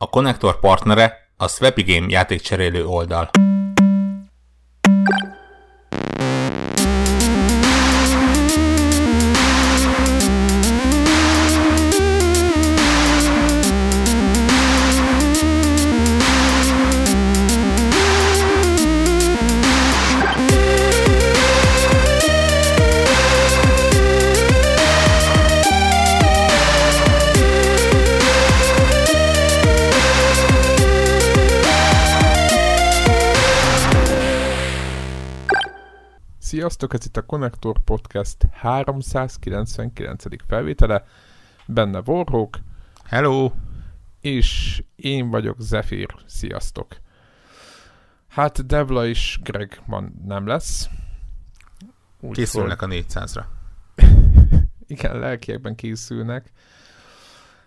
A konnektor partnere a Swapigame játékcserélő oldal. Sziasztok, ez itt a Connector Podcast 399. felvétele. Benne Warhawk. Hello! És én vagyok Zephyr. Sziasztok! Hát Devla és Greg van nem lesz. Úgy Készülnek fog... a 400-ra. Igen, lelkiekben készülnek.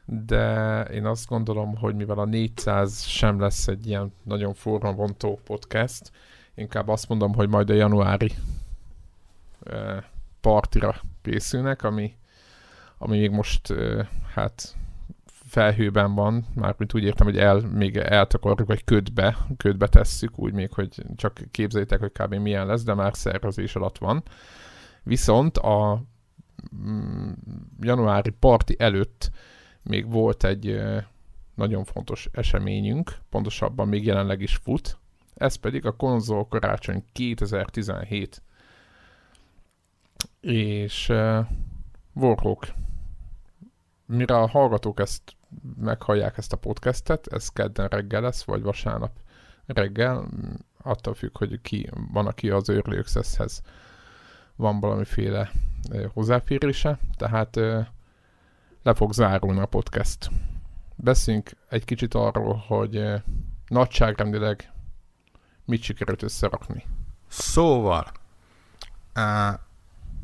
De én azt gondolom, hogy mivel a 400 sem lesz egy ilyen nagyon forravontó podcast, inkább azt mondom, hogy majd a januári partira készülnek, ami, ami még most hát felhőben van, mármint úgy értem, hogy el, még eltakarjuk, vagy ködbe, ködbe tesszük, úgy még, hogy csak képzeljétek, hogy kb. milyen lesz, de már szervezés alatt van. Viszont a mm, januári parti előtt még volt egy nagyon fontos eseményünk, pontosabban még jelenleg is fut, ez pedig a konzol karácsony 2017 és uh, Warhawk, mire a hallgatók ezt meghallják ezt a podcastet, ez kedden reggel lesz, vagy vasárnap reggel, attól függ, hogy ki van, aki az Early access van valamiféle uh, hozzáférése, tehát uh, le fog zárulni a podcast. Beszéljünk egy kicsit arról, hogy uh, nagyságrendileg mit sikerült összerakni. Szóval, uh,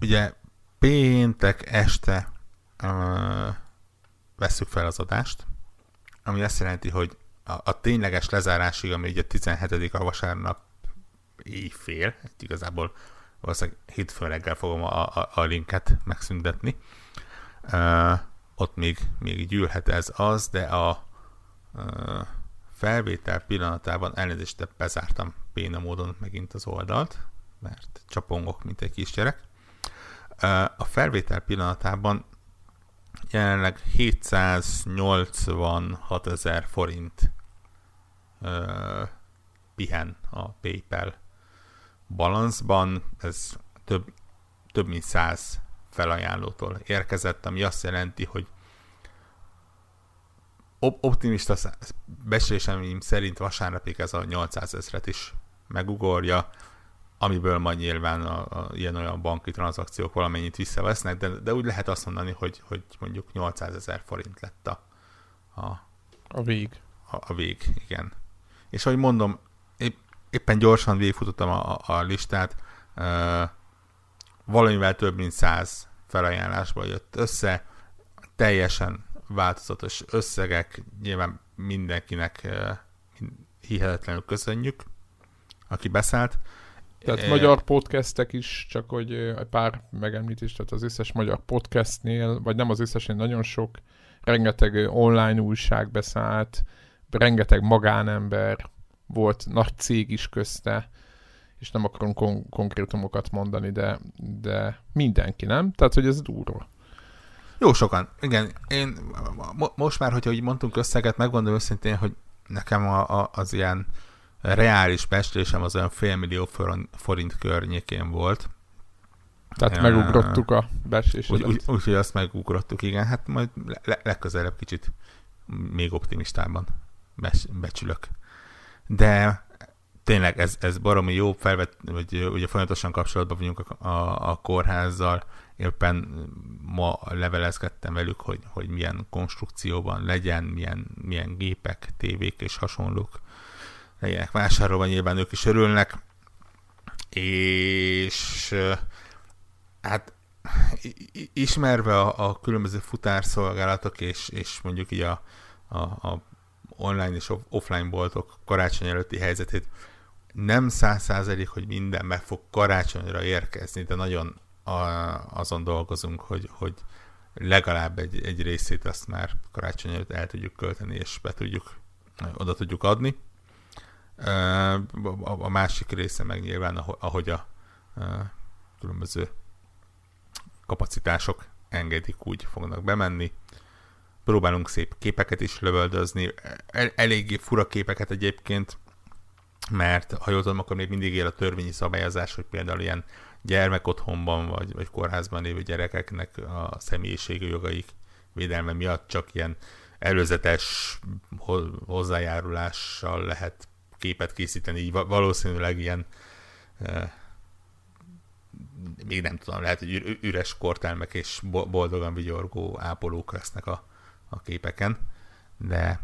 ugye péntek este uh, vesszük fel az adást, ami azt jelenti, hogy a, a tényleges lezárásig, ami ugye 17. a vasárnap éjfél, igazából valószínűleg hétfőn reggel fogom a, a, a linket megszüntetni. Uh, ott még, még gyűlhet ez az, de a uh, felvétel pillanatában elnézést bezártam péna módon megint az oldalt, mert csapongok, mint egy kisgyerek. A felvétel pillanatában jelenleg 786 ezer forint pihen a PayPal balanszban, ez több, több mint 100 felajánlótól érkezett, ami azt jelenti, hogy optimista becslésem szerint vasárnapig ez a 800 ezret is megugorja amiből majd nyilván a, a ilyen-olyan banki tranzakciók valamennyit visszavesznek, de, de úgy lehet azt mondani, hogy, hogy mondjuk 800 ezer forint lett a, a, a vég. A, a vég, igen. És ahogy mondom, épp, éppen gyorsan végigfutottam a, a, listát, uh, valamivel több mint 100 felajánlásból jött össze, teljesen változatos összegek, nyilván mindenkinek uh, hihetetlenül köszönjük, aki beszállt. Tehát é. magyar podcastek is, csak hogy egy pár megemlítés, tehát az összes magyar podcastnél, vagy nem az összesnél, nagyon sok, rengeteg online újság beszállt, rengeteg magánember, volt nagy cég is közte, és nem akarom kon- konkrétumokat mondani, de, de mindenki, nem? Tehát, hogy ez durva. Jó sokan. Igen, én mo- most már, hogyha így mondtunk összeget, megmondom őszintén, hogy nekem a, a, az ilyen reális bestésem az olyan félmillió forint környékén volt. Tehát megugrottuk a becslésedet. Úgyhogy úgy, úgy, azt megugrottuk, igen. Hát majd le, legközelebb kicsit még optimistában becsülök. De tényleg ez, ez baromi jó felvet, hogy ugye folyamatosan kapcsolatban vagyunk a, a, a kórházzal, éppen ma levelezgettem velük, hogy, hogy milyen konstrukcióban legyen, milyen, milyen gépek, tévék és hasonlók legyenek vásárolva, nyilván ők is örülnek. És hát ismerve a, a különböző futárszolgálatok és, és mondjuk így a, a, a online és offline boltok karácsony előtti helyzetét, nem száz százalék, hogy minden meg fog karácsonyra érkezni, de nagyon a, azon dolgozunk, hogy, hogy legalább egy, egy részét azt már karácsony előtt el tudjuk költeni, és be tudjuk oda tudjuk adni. A másik része meg nyilván, ahogy a különböző kapacitások engedik, úgy fognak bemenni. Próbálunk szép képeket is lövöldözni, El, eléggé fura képeket egyébként, mert ha jól tudom, akkor még mindig él a törvényi szabályozás, hogy például ilyen gyermekotthonban vagy, vagy kórházban lévő gyerekeknek a személyiségi jogaik védelme miatt csak ilyen előzetes hozzájárulással lehet képet készíteni, így valószínűleg ilyen még nem tudom, lehet, hogy üres kortelmek és boldogan vigyorgó ápolók lesznek a, a képeken, de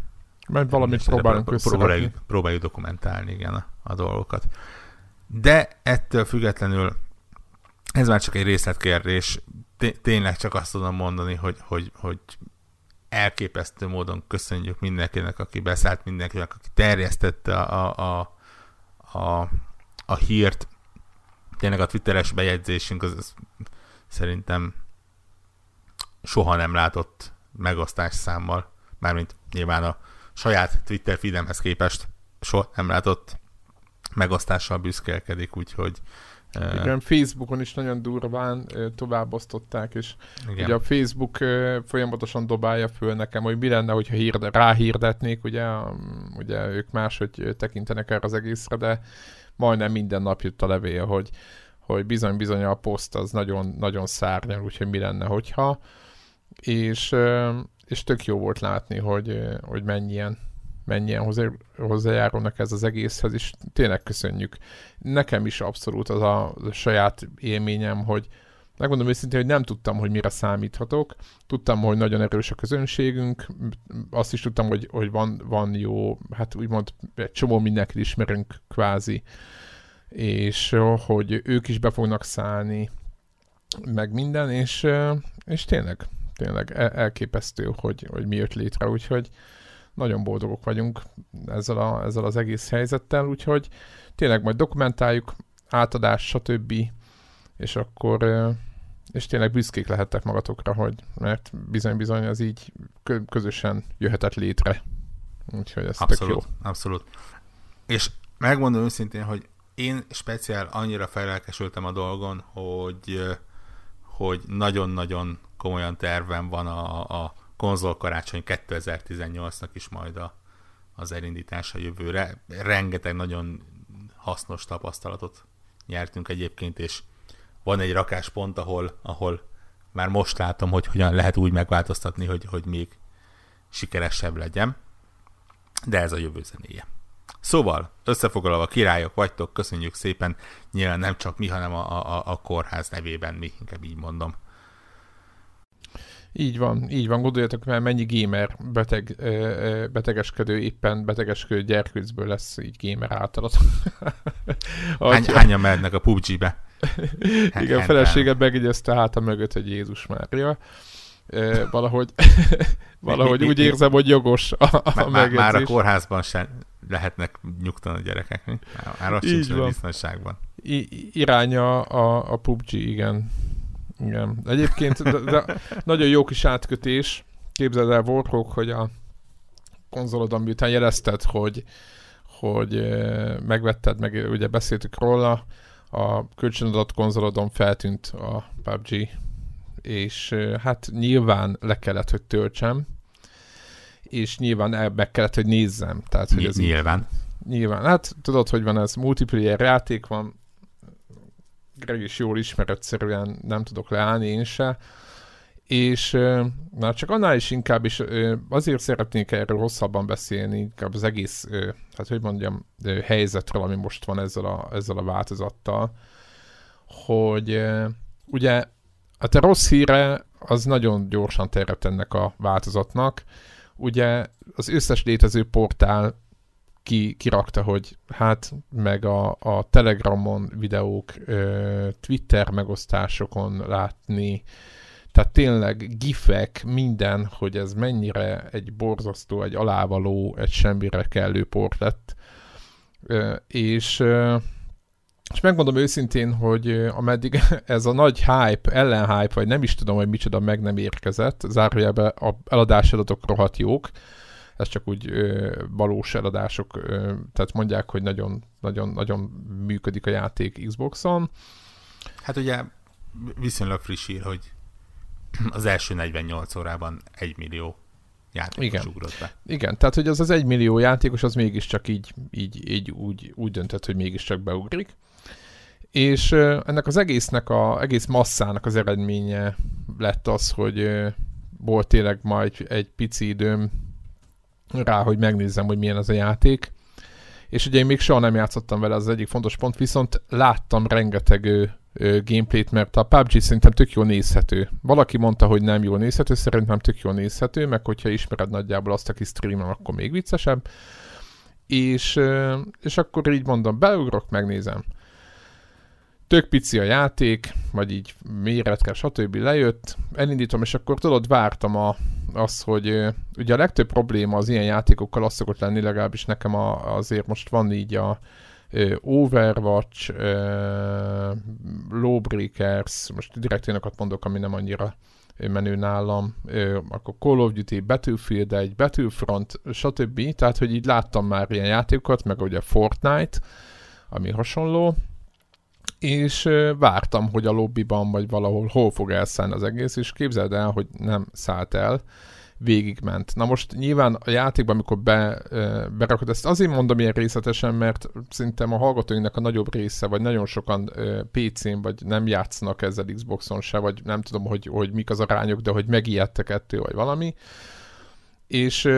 mert valamit próbálunk próbáljuk, próbáljuk dokumentálni igen, a, a dolgokat. De ettől függetlenül ez már csak egy részletkérdés. Tényleg csak azt tudom mondani, hogy, hogy, hogy elképesztő módon köszönjük mindenkinek, aki beszállt, mindenkinek, aki terjesztette a, a, a, a hírt. Tényleg a twitteres bejegyzésünk az, az szerintem soha nem látott megosztás számmal, mármint nyilván a saját Twitter feedemhez képest soha nem látott megosztással büszkélkedik, úgyhogy igen, Facebookon is nagyon durván továbbosztották, és Igen. ugye a Facebook folyamatosan dobálja föl nekem, hogy mi lenne, hogyha hirde, ráhirdetnék, ugye, ugye ők máshogy tekintenek erre az egészre, de majdnem minden nap jött a levél, hogy, hogy bizony-bizony a poszt az nagyon, nagyon szárnyal, úgyhogy mi lenne, hogyha. És, és tök jó volt látni, hogy, hogy mennyien mennyien hozzá, hozzájárulnak ez az egészhez, és tényleg köszönjük. Nekem is abszolút az a, a saját élményem, hogy megmondom őszintén, hogy nem tudtam, hogy mire számíthatok. Tudtam, hogy nagyon erős a közönségünk, azt is tudtam, hogy, hogy van, van jó, hát úgymond egy csomó mindenkit ismerünk kvázi, és hogy ők is be fognak szállni, meg minden, és, és tényleg, tényleg elképesztő, hogy, hogy mi jött létre, úgyhogy nagyon boldogok vagyunk ezzel, a, ezzel az egész helyzettel, úgyhogy tényleg majd dokumentáljuk, átadás, stb. És akkor és tényleg büszkék lehettek magatokra, hogy mert bizony-bizony az így közösen jöhetett létre. Úgyhogy ez abszolút, tök jó. Abszolút. És megmondom őszintén, hogy én speciál annyira felelkesültem a dolgon, hogy hogy nagyon-nagyon komolyan tervem van a, a konzol karácsony 2018-nak is majd a, az elindítása jövőre. Rengeteg nagyon hasznos tapasztalatot nyertünk egyébként, és van egy rakáspont, ahol, ahol már most látom, hogy hogyan lehet úgy megváltoztatni, hogy, hogy még sikeresebb legyen. De ez a jövő zenéje. Szóval, összefoglalva, királyok vagytok, köszönjük szépen, nyilván nem csak mi, hanem a, a, a kórház nevében mi, inkább így mondom. Így van, így van. Gondoljatok már, mennyi gamer beteg, betegeskedő, éppen betegeskedő gyerkőcből lesz így gamer általat. Hány, hányan mehetnek a PUBG-be? Igen, a feleséget megjegyezte hát a mögött, hogy Jézus Mária. valahogy valahogy úgy érzem, hogy jogos a, a már, már a kórházban sem lehetnek nyugtalan a gyerekek. Már ott sincs biztonságban. I- iránya a, a PUBG, igen. Igen. Egyébként de, de nagyon jó kis átkötés. Képzeld el, Warhawk, hogy a konzolodon miután jelezted, hogy, hogy megvetted, meg ugye beszéltük róla, a kölcsönadott konzolodon feltűnt a PUBG, és hát nyilván le kellett, hogy töltsem, és nyilván meg kellett, hogy nézzem. Tehát, hogy ez nyilván. Így, nyilván. Hát tudod, hogy van ez, multiplayer játék van, Greg is jól ismer, egyszerűen nem tudok leállni én se. És na, csak annál is inkább is azért szeretnék erről hosszabban beszélni, inkább az egész, hát hogy mondjam, helyzetről, ami most van ezzel a, ezzel a változattal, hogy ugye a te rossz híre az nagyon gyorsan terjedt ennek a változatnak. Ugye az összes létező portál ki, kirakta, hogy hát meg a, a Telegramon videók, Twitter megosztásokon látni, tehát tényleg gifek, minden, hogy ez mennyire egy borzasztó, egy alávaló, egy semmire kellő port lett. És, és megmondom őszintén, hogy ameddig ez a nagy hype, ellenhype, vagy nem is tudom, hogy micsoda meg nem érkezett, zárójelben a eladási adatok rohadt jók, ez csak úgy ö, valós eladások, ö, tehát mondják, hogy nagyon, nagyon, nagyon működik a játék Xboxon. Hát ugye viszonylag friss ír, hogy az első 48 órában egy millió játékos Igen. ugrott be. Igen, tehát hogy az az egy millió játékos, az mégiscsak így, így, így úgy, úgy döntött, hogy mégiscsak beugrik. És ö, ennek az egésznek, a egész masszának az eredménye lett az, hogy ö, volt tényleg majd egy pici időm rá, hogy megnézzem, hogy milyen az a játék. És ugye én még soha nem játszottam vele, az, egyik fontos pont, viszont láttam rengeteg ö, ö, gameplayt, mert a PUBG szerintem tök jól nézhető. Valaki mondta, hogy nem jól nézhető, szerintem tök jól nézhető, meg hogyha ismered nagyjából azt, aki streamel, akkor még viccesebb. És, és akkor így mondom, beugrok, megnézem. Tök pici a játék, vagy így méretke, stb. lejött, elindítom, és akkor tudod, vártam a, az, hogy ugye a legtöbb probléma az ilyen játékokkal az szokott lenni, legalábbis nekem a, azért most van így a Overwatch, Lawbreakers, most direkt énokat mondok, ami nem annyira menő nálam, akkor Call of Duty, Battlefield 1, Battlefront, stb. Tehát, hogy így láttam már ilyen játékokat, meg ugye Fortnite, ami hasonló, és vártam, hogy a lobbyban vagy valahol hol fog elszállni az egész, és képzeld el, hogy nem szállt el, végigment. Na most nyilván a játékban, amikor be, berakod, ezt azért mondom ilyen részletesen, mert szerintem a hallgatóinknak a nagyobb része, vagy nagyon sokan PC-n, vagy nem játszanak ezzel Xboxon se, vagy nem tudom, hogy, hogy mik az arányok, de hogy megijedtek ettől, vagy valami. És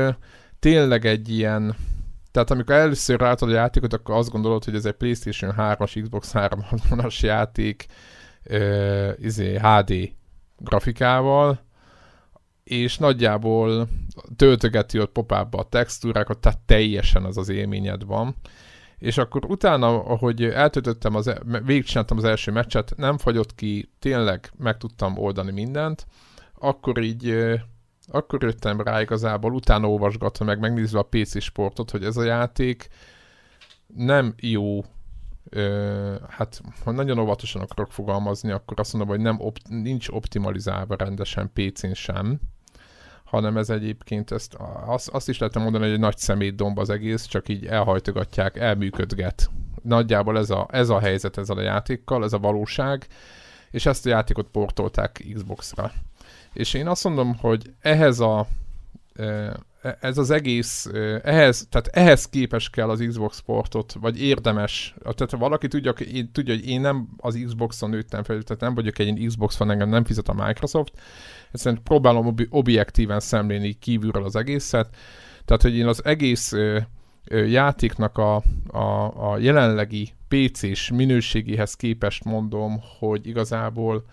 tényleg egy ilyen, tehát amikor először rátad a játékot, akkor azt gondolod, hogy ez egy PlayStation 3-as, Xbox 360-as játék ö, izé, HD grafikával, és nagyjából töltögeti ott popába a textúrákat, tehát teljesen az az élményed van. És akkor utána, ahogy eltöltöttem, az, végigcsináltam az első meccset, nem fagyott ki, tényleg meg tudtam oldani mindent, akkor így akkor jöttem rá igazából, utána olvasgatva meg, megnézve a PC sportot, hogy ez a játék nem jó, ö, hát ha nagyon óvatosan akarok fogalmazni, akkor azt mondom, hogy nem opt- nincs optimalizálva rendesen PC-n sem, hanem ez egyébként, ezt, azt, azt is lehetne mondani, hogy egy nagy szemétdomb az egész, csak így elhajtogatják, elműködget. Nagyjából ez a, ez a helyzet ezzel a játékkal, ez a valóság, és ezt a játékot portolták Xbox-ra. És én azt mondom, hogy ehhez a ez az egész, ehhez, tehát ehhez képes kell az Xbox portot, vagy érdemes, tehát ha valaki tudja, tudja, hogy én nem az Xboxon nőttem fel, tehát nem vagyok egy Xbox fan, engem nem fizet a Microsoft, egyszerűen próbálom ob- objektíven szemlélni kívülről az egészet, tehát hogy én az egész játéknak a, a, a jelenlegi PC-s minőségéhez képest mondom, hogy igazából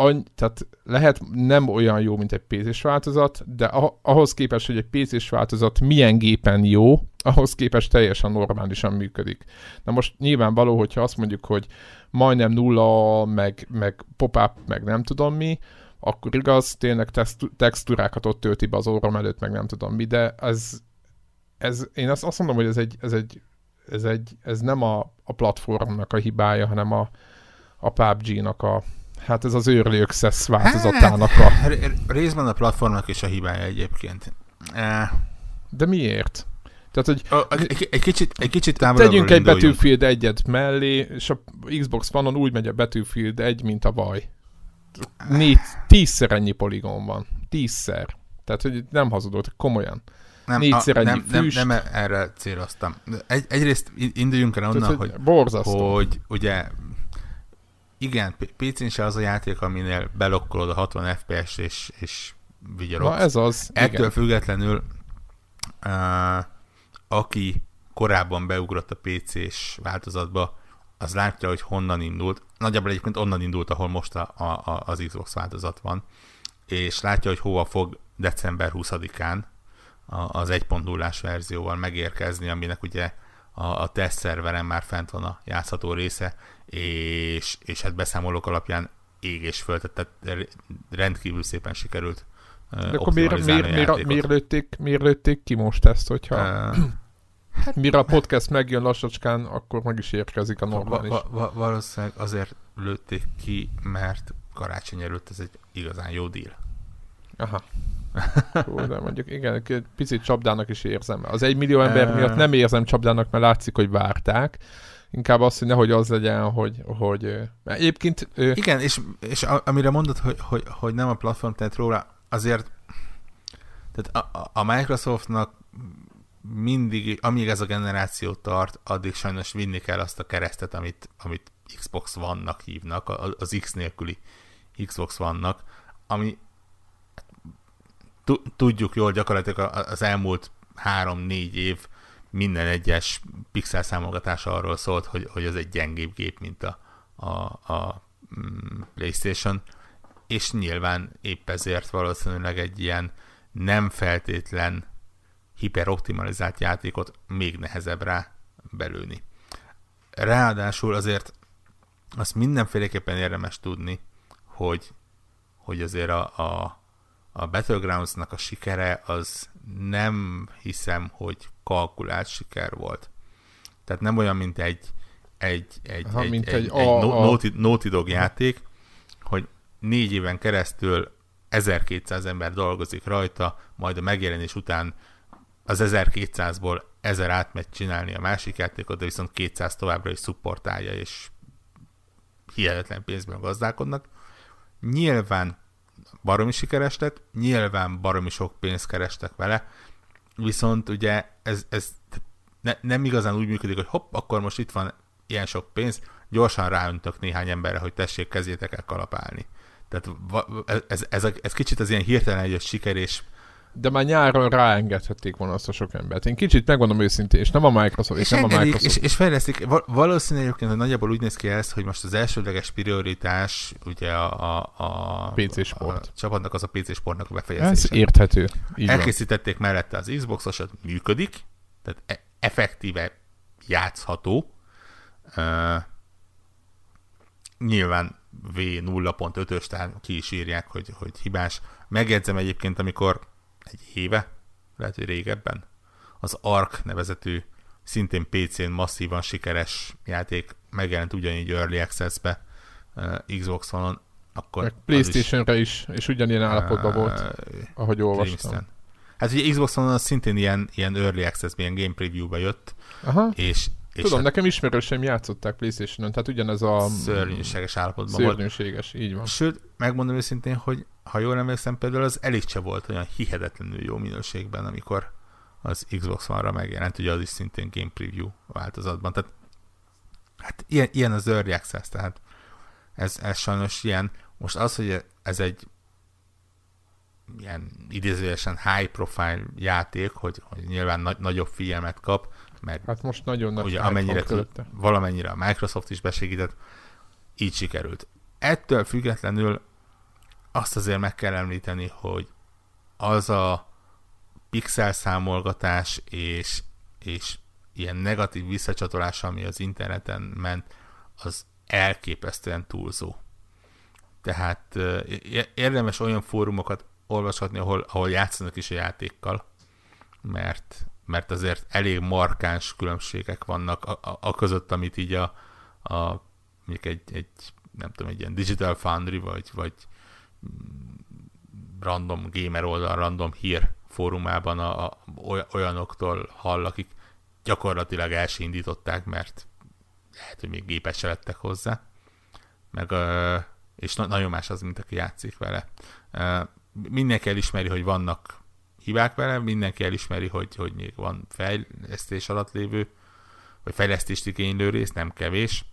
any, tehát lehet nem olyan jó, mint egy PC-s változat, de ahhoz képest, hogy egy PC-s változat milyen gépen jó, ahhoz képest teljesen normálisan működik. Na most nyilvánvaló, hogyha azt mondjuk, hogy majdnem nulla, meg, meg pop-up, meg nem tudom mi, akkor igaz, tényleg textúrákat ott tölti be az orrom előtt, meg nem tudom mi, de ez, ez én azt, azt mondom, hogy ez egy, ez egy, ez egy, ez nem a, a platformnak a hibája, hanem a, a PUBG-nak a, Hát ez az Early Access változatának a... Hát, részben a platformnak is a hibája egyébként. De miért? Tehát, hogy egy, egy kicsit, egy kicsit Tegyünk egy Battlefield egyet mellé, és a Xbox One-on úgy megy a Battlefield egy, mint a vaj. Négy, tízszer ennyi poligon van. Tízszer. Tehát, hogy nem hazudott, komolyan. Nem, Négyszer a, nem, nem, nem, erre céloztam. Egy, egyrészt induljunk el onnan, Tehát, hogy, hogy, borzasztó. hogy ugye igen, PC-n se az a játék, aminél belokkolod a 60 FPS és, és vigyorogsz. Na ez az. Ettől igen. függetlenül uh, aki korábban beugrott a PC-s változatba, az látja, hogy honnan indult. Nagyjából egyébként onnan indult, ahol most a, a, az Xbox változat van. És látja, hogy hova fog december 20-án az 1.0-ás verzióval megérkezni, aminek ugye a, a teszt szerveren már fent van a játszható része, és, és hát beszámolók alapján ég és föld, tehát rendkívül szépen sikerült De akkor miért, miért, miért, miért, lőtték, miért lőtték ki most ezt, hogyha uh, hát, mire a podcast megjön lassacskán, akkor meg is érkezik a normális. Va, va, valószínűleg azért lőtték ki, mert karácsony előtt ez egy igazán jó deal. Aha. Hú, de mondjuk igen, egy picit csapdának is érzem. Az egy millió ember miatt nem érzem csapdának, mert látszik, hogy várták. Inkább azt, hogy nehogy az legyen, hogy... hogy mert egyébként... Igen, és, és amire mondod, hogy, hogy, hogy nem a platform tett róla, azért tehát a, a Microsoftnak mindig, amíg ez a generáció tart, addig sajnos vinni kell azt a keresztet, amit, amit Xbox vannak hívnak, az X nélküli Xbox vannak, ami tudjuk jól, gyakorlatilag az elmúlt három-négy év minden egyes pixel számolgatása arról szólt, hogy, hogy ez egy gyengébb gép, mint a, a, a mm, PlayStation, és nyilván épp ezért valószínűleg egy ilyen nem feltétlen hiperoptimalizált játékot még nehezebb rá belőni. Ráadásul azért azt mindenféleképpen érdemes tudni, hogy, hogy azért a, a, a Battlegrounds-nak a sikere az nem hiszem, hogy kalkulált siker volt. Tehát nem olyan, mint egy egy, egy, Aha, egy, mint egy, egy, egy a, a... Naughty, Naughty Dog játék, hogy négy éven keresztül 1200 ember dolgozik rajta, majd a megjelenés után az 1200-ból 1000 átmegy csinálni a másik játékot, de viszont 200 továbbra is szupportálja, és hihetetlen pénzben gazdálkodnak. Nyilván baromi sikeres lett, nyilván baromi sok pénzt kerestek vele, viszont ugye ez, ez ne, nem igazán úgy működik, hogy hopp, akkor most itt van ilyen sok pénz, gyorsan ráöntök néhány emberre, hogy tessék, kezétek el kalapálni. Tehát ez, ez, ez, ez kicsit az ilyen hirtelen egy siker, és de már nyáron ráengedhették volna azt a sok embert. Én kicsit megmondom őszintén, és nem a Microsoft, és, és nem engedik, a Microsoft. És, és fejlesztik. Valószínűleg egyébként, hogy nagyjából úgy néz ki ez, hogy most az elsődleges prioritás ugye a, a, a PC sport. A csapatnak az a PC sportnak a befejezése. Ez érthető. Így Elkészítették van. mellette az Xbox-osat, működik, tehát e- effektíve játszható. Uh, nyilván V0.5-ös, tehát ki is írják, hogy, hogy hibás. Megjegyzem egyébként, amikor egy éve, lehet, hogy régebben, az Ark nevezetű, szintén PC-n masszívan sikeres játék megjelent ugyanígy Early Access-be uh, Xbox One-on, akkor... Meg Playstation-re is, is, és ugyanilyen állapotban uh, volt, ahogy olvastam. Kingston. Hát ugye Xbox One az szintén ilyen, ilyen Early Access-ben, ilyen Game Preview-ba jött, Aha. és Tudom, hát nekem ismerőseim játszották Playstation-on, tehát ugyanez a... Szörnyűséges állapotban Szörnyűséges, volt. így van. Sőt, megmondom őszintén, hogy ha jól emlékszem, például az Elite volt olyan hihetetlenül jó minőségben, amikor az Xbox One-ra megjelent, ugye az is szintén Game Preview változatban. Tehát hát ilyen, ilyen az Early Access, tehát ez, ez sajnos ilyen. Most az, hogy ez egy ilyen idézőjesen high profile játék, hogy, hogy nyilván nagy, nagyobb figyelmet kap, meg hát most nagyon nagy ugye amennyire tud, valamennyire a Microsoft is besegített, így sikerült. Ettől függetlenül azt azért meg kell említeni, hogy az a pixel számolgatás és, és ilyen negatív visszacsatolás, ami az interneten ment, az elképesztően túlzó. Tehát érdemes olyan fórumokat olvashatni, ahol, ahol játszanak is a játékkal, mert, mert azért elég markáns különbségek vannak a, a, a között, amit így a, a egy, egy, nem tudom, egy ilyen Digital Foundry, vagy, vagy random gamer oldal, random hír fórumában a, a, olyanoktól hall, akik gyakorlatilag el indították, mert lehet, hogy még gépet lettek hozzá. Meg, és na- nagyon más az, mint aki játszik vele. Mindenki elismeri, hogy vannak hibák vele, mindenki elismeri, hogy, hogy még van fejlesztés alatt lévő, vagy fejlesztést igénylő rész, nem kevés,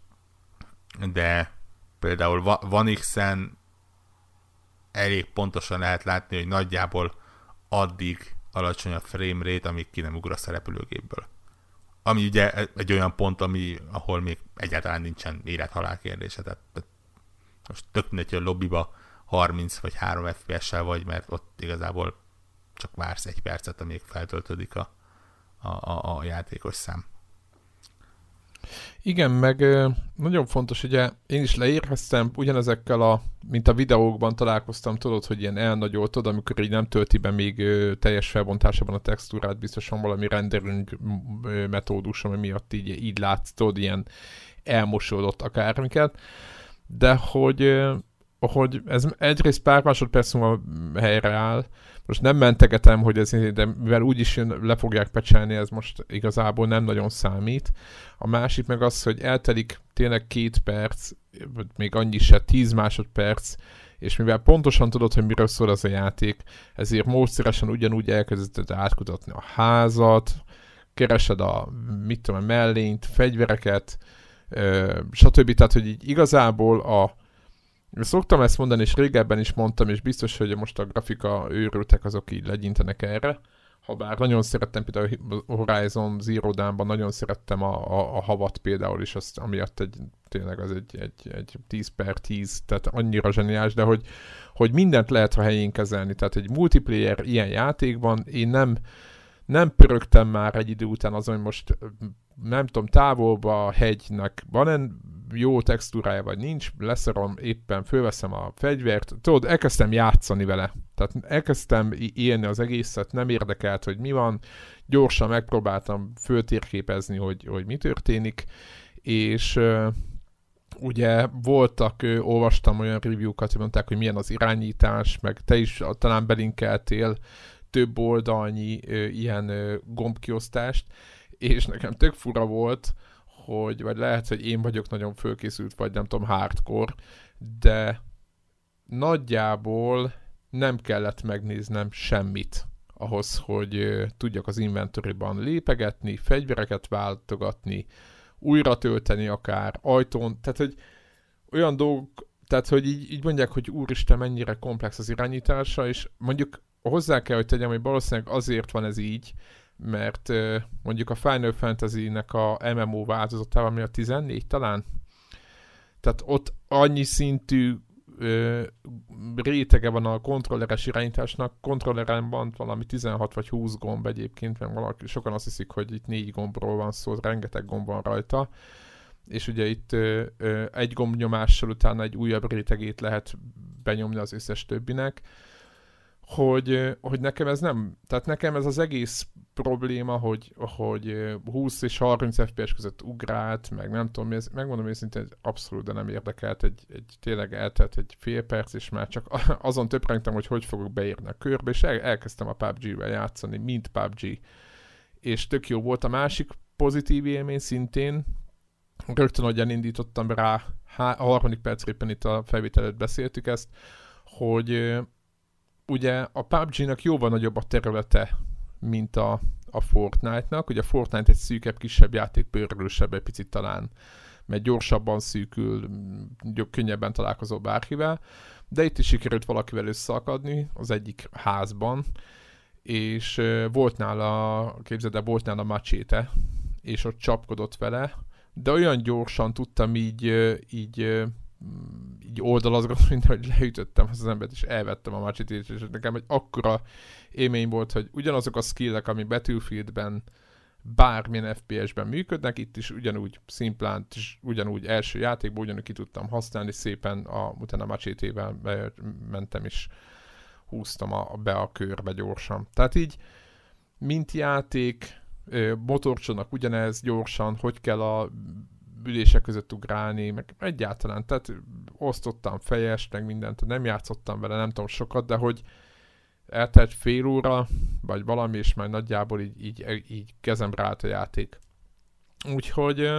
de például van X-en elég pontosan lehet látni, hogy nagyjából addig alacsony a frame rate, amíg ki nem ugrasz a repülőgépből. Ami ugye egy olyan pont, ami, ahol még egyáltalán nincsen élet-halál kérdése. Tehát, tehát most tök mindegy, hogy a lobbyba 30 vagy 3 FPS-sel vagy, mert ott igazából csak vársz egy percet, amíg feltöltődik a, a, a, a játékos szám. Igen, meg nagyon fontos, ugye én is leéreztem ugyanezekkel a, mint a videókban találkoztam, tudod, hogy ilyen elnagyoltod, amikor így nem tölti be még teljes felbontásában a textúrát, biztosan valami rendering metódus, ami miatt így, így látsz, tudod, ilyen elmosódott akármiket, de hogy hogy ez egyrészt pár másodperc múlva helyre áll, most nem mentegetem, hogy ez, de mivel úgyis le fogják pecselni, ez most igazából nem nagyon számít. A másik meg az, hogy eltelik tényleg két perc, még annyi se, tíz másodperc, és mivel pontosan tudod, hogy miről szól az a játék, ezért módszeresen ugyanúgy elkezdted átkutatni a házat, keresed a, mit tudom, a mellényt, fegyvereket, stb. Tehát, hogy így igazából a, Szoktam ezt mondani, és régebben is mondtam, és biztos, hogy most a grafika őrültek, azok így legyintenek erre. Habár nagyon szerettem például Horizon Zero Dawn-ban, nagyon szerettem a, a, a havat például is, azt, amiatt egy, tényleg az egy, egy, egy 10 per 10, tehát annyira zseniális, de hogy, hogy mindent lehet a helyén kezelni. Tehát egy multiplayer ilyen játékban én nem, nem pörögtem már egy idő után azon, hogy most nem tudom, távolba a hegynek van jó textúrája, vagy nincs, leszarom, éppen fölveszem a fegyvert, tudod, elkezdtem játszani vele. Tehát elkezdtem élni az egészet, nem érdekelt, hogy mi van, gyorsan megpróbáltam föltérképezni, hogy, hogy mi történik, és ugye voltak, olvastam olyan review-kat, hogy mondták, hogy milyen az irányítás, meg te is talán belinkeltél több oldalnyi ilyen uh, gombkiosztást, és nekem tök fura volt, hogy, vagy lehet, hogy én vagyok nagyon fölkészült, vagy nem tudom, hardcore, de nagyjából nem kellett megnéznem semmit ahhoz, hogy tudjak az inventoryban lépegetni, fegyvereket váltogatni, újra tölteni akár, ajtón, tehát hogy olyan dolgok, tehát hogy így, így mondják, hogy úristen, mennyire komplex az irányítása, és mondjuk hozzá kell, hogy tegyem, hogy valószínűleg azért van ez így, mert mondjuk a Final Fantasy-nek a MMO változatával, ami a 14 talán, tehát ott annyi szintű rétege van a kontrolleres irányításnak, kontrolleren van valami 16 vagy 20 gomb egyébként, mert valaki, sokan azt hiszik, hogy itt négy gombról van szó, rengeteg gomb van rajta, és ugye itt ö, ö, egy gombnyomással utána egy újabb rétegét lehet benyomni az összes többinek, hogy, hogy nekem ez nem, tehát nekem ez az egész probléma, hogy, hogy 20 és 30 FPS között ugrált, meg nem tudom, ez, megmondom őszintén, hogy abszolút de nem érdekelt, egy, egy tényleg eltelt egy fél perc, és már csak azon töprengtem, hogy hogy fogok beírni a körbe, és el, elkezdtem a PUBG-vel játszani, mint PUBG. És tök jó volt a másik pozitív élmény szintén, rögtön hogyan indítottam rá, a harmadik perc éppen itt a felvételet beszéltük ezt, hogy ugye a PUBG-nak jóval nagyobb a területe, mint a, a Fortnite-nak. Ugye a Fortnite egy szűkebb, kisebb játék, pörgősebb egy picit talán, mert gyorsabban szűkül, könnyebben találkozol bárkivel, de itt is sikerült valakivel összeakadni az egyik házban, és volt nála, képzeld el, volt nála macséte, és ott csapkodott vele, de olyan gyorsan tudtam így, így így oldalazgatni, mint hogy leütöttem az embert, és elvettem a macsit, és nekem egy akkora élmény volt, hogy ugyanazok a skillek, ami Battlefieldben bármilyen FPS-ben működnek, itt is ugyanúgy szimplán, és ugyanúgy első játékban ugyanúgy ki tudtam használni, szépen a, utána macsétével mentem, és húztam a, be a körbe gyorsan. Tehát így, mint játék, motorcsónak ugyanez gyorsan, hogy kell a ülések között ugrálni, meg egyáltalán, tehát osztottam fejest, meg mindent, nem játszottam vele, nem tudom sokat, de hogy eltelt fél óra, vagy valami, és már nagyjából így, így, így kezemre állt a játék. Úgyhogy...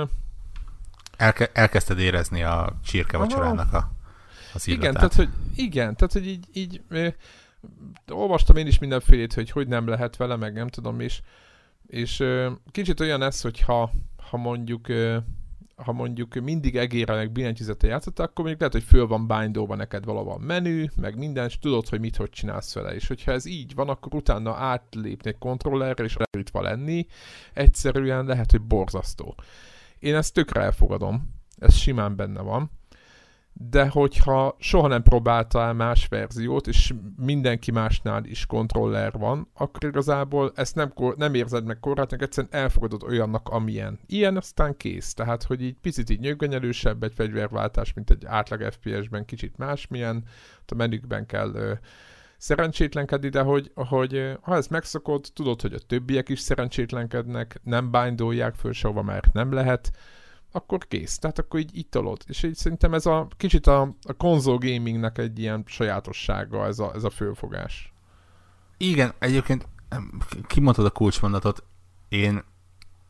Elke, elkezdted érezni a csirke vacsorának a, az illatát. Igen, tehát hogy, igen, tehát, hogy így, így olvastam én is mindenfélét, hogy hogy nem lehet vele, meg nem tudom, és, és ö, kicsit olyan ez, hogyha ha mondjuk ö, ha mondjuk mindig egére meg billentyűzettel játszott, akkor mondjuk lehet, hogy föl van bindóva neked valahol menü, meg minden, és tudod, hogy mit hogy csinálsz vele. És hogyha ez így van, akkor utána átlépni egy kontrollerre, és leütve lenni, egyszerűen lehet, hogy borzasztó. Én ezt tökre elfogadom, ez simán benne van de hogyha soha nem próbáltál más verziót, és mindenki másnál is kontroller van, akkor igazából ezt nem, nem érzed meg korlátnak, egyszerűen elfogadod olyannak, amilyen. Ilyen aztán kész. Tehát, hogy így picit így nyögvenyelősebb egy fegyverváltás, mint egy átlag FPS-ben, kicsit másmilyen, a menükben kell ö, szerencsétlenkedni, de hogy, hogy ha ezt megszokod, tudod, hogy a többiek is szerencsétlenkednek, nem bindolják föl sehova, mert nem lehet, akkor kész. Tehát akkor így itt tolod. És így szerintem ez a kicsit a, a konzol gamingnek egy ilyen sajátossága ez a, ez a fölfogás. Igen, egyébként kimondtad a kulcsmondatot, én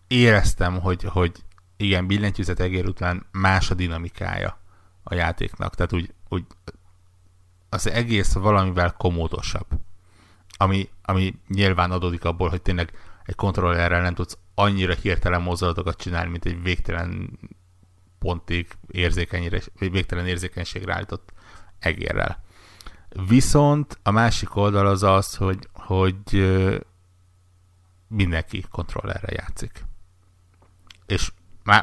éreztem, hogy, hogy igen, billentyűzet egér után más a dinamikája a játéknak. Tehát úgy, úgy az egész valamivel komódosabb. Ami, ami nyilván adódik abból, hogy tényleg egy kontrollerrel nem tudsz annyira hirtelen mozdulatokat csinálni, mint egy végtelen pontig érzékenyre, vagy végtelen érzékenységre állított egérrel. Viszont a másik oldal az az, hogy, hogy mindenki kontrollerre játszik. És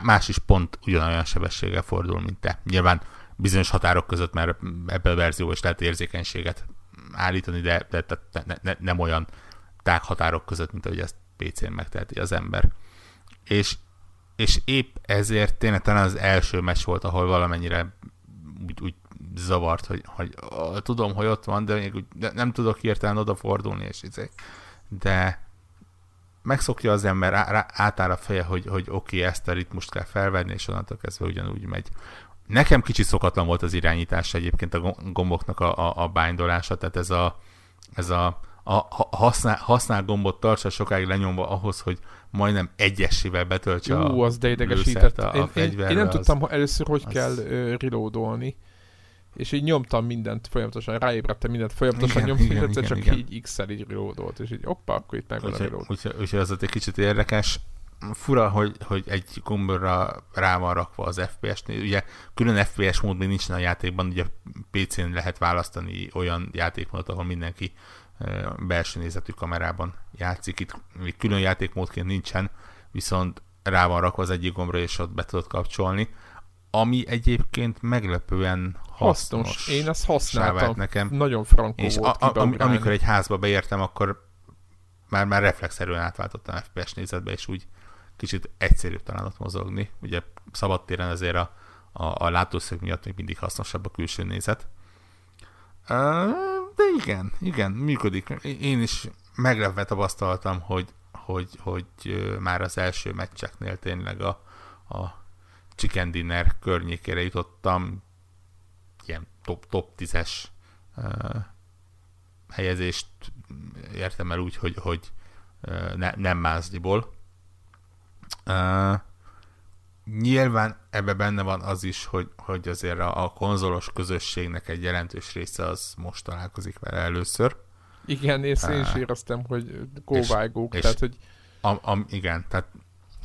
más is pont ugyanolyan sebességgel fordul, mint te. Nyilván bizonyos határok között, mert ebben a verzió is lehet érzékenységet állítani, de, de, de ne, ne, nem olyan tág határok között, mint ahogy ezt PC-n megteheti az ember. És, és épp ezért tényleg talán az első meccs volt, ahol valamennyire úgy, úgy zavart, hogy, hogy tudom, hogy ott van, de még úgy, de nem tudok hirtelen odafordulni, és izé. De megszokja az ember, rá, átáll a feje, hogy, hogy oké, okay, ezt a ritmust kell felvenni, és onnantól kezdve ugyanúgy megy. Nekem kicsit szokatlan volt az irányítás egyébként a gomboknak a, a, a bándolása, tehát ez a, ez a, a használ, használ gombot tartsa sokáig lenyomva ahhoz, hogy majdnem egyesével betöltse Ú, az de idegesített. a, a én, én, én nem az, tudtam hogy először, hogy az... kell uh, reloadolni és így nyomtam mindent folyamatosan, ráébredtem mindent folyamatosan, igen, nyomtam mindent, igen, csak igen. így X-el így reloadolt, és így oppa, akkor itt megvan a reload. Úgyhogy, úgyhogy az egy kicsit érdekes. Fura, hogy, hogy egy gombra rá van rakva az FPS-nél. Ugye külön FPS mód még nincs a játékban, ugye PC-n lehet választani olyan játékmódot, ahol mindenki belső nézetű kamerában játszik. Itt még külön játékmódként nincsen, viszont rá van rakva az egyik gombra, és ott be tudod kapcsolni ami egyébként meglepően hasznos. hasznos. Én ezt használtam. Nekem. Nagyon frankó és volt a, a, amikor egy házba beértem, akkor már, már reflexzerűen átváltottam FPS nézetbe, és úgy kicsit egyszerűbb talán ott mozogni. Ugye szabadtéren ezért a, a, a látószög miatt még mindig hasznosabb a külső nézet. De igen, igen, működik. Én is meglepve tapasztaltam, hogy, hogy, hogy már az első meccseknél tényleg a, a chicken dinner környékére jutottam, ilyen top, top 10-es uh, helyezést értem el úgy, hogy, hogy uh, ne, nem mázdiból. Uh, nyilván ebbe benne van az is, hogy, hogy azért a, a konzolos közösségnek egy jelentős része az most találkozik vele először. Igen, és én is éreztem, hogy kóvágók, tehát hogy... A, a, igen, tehát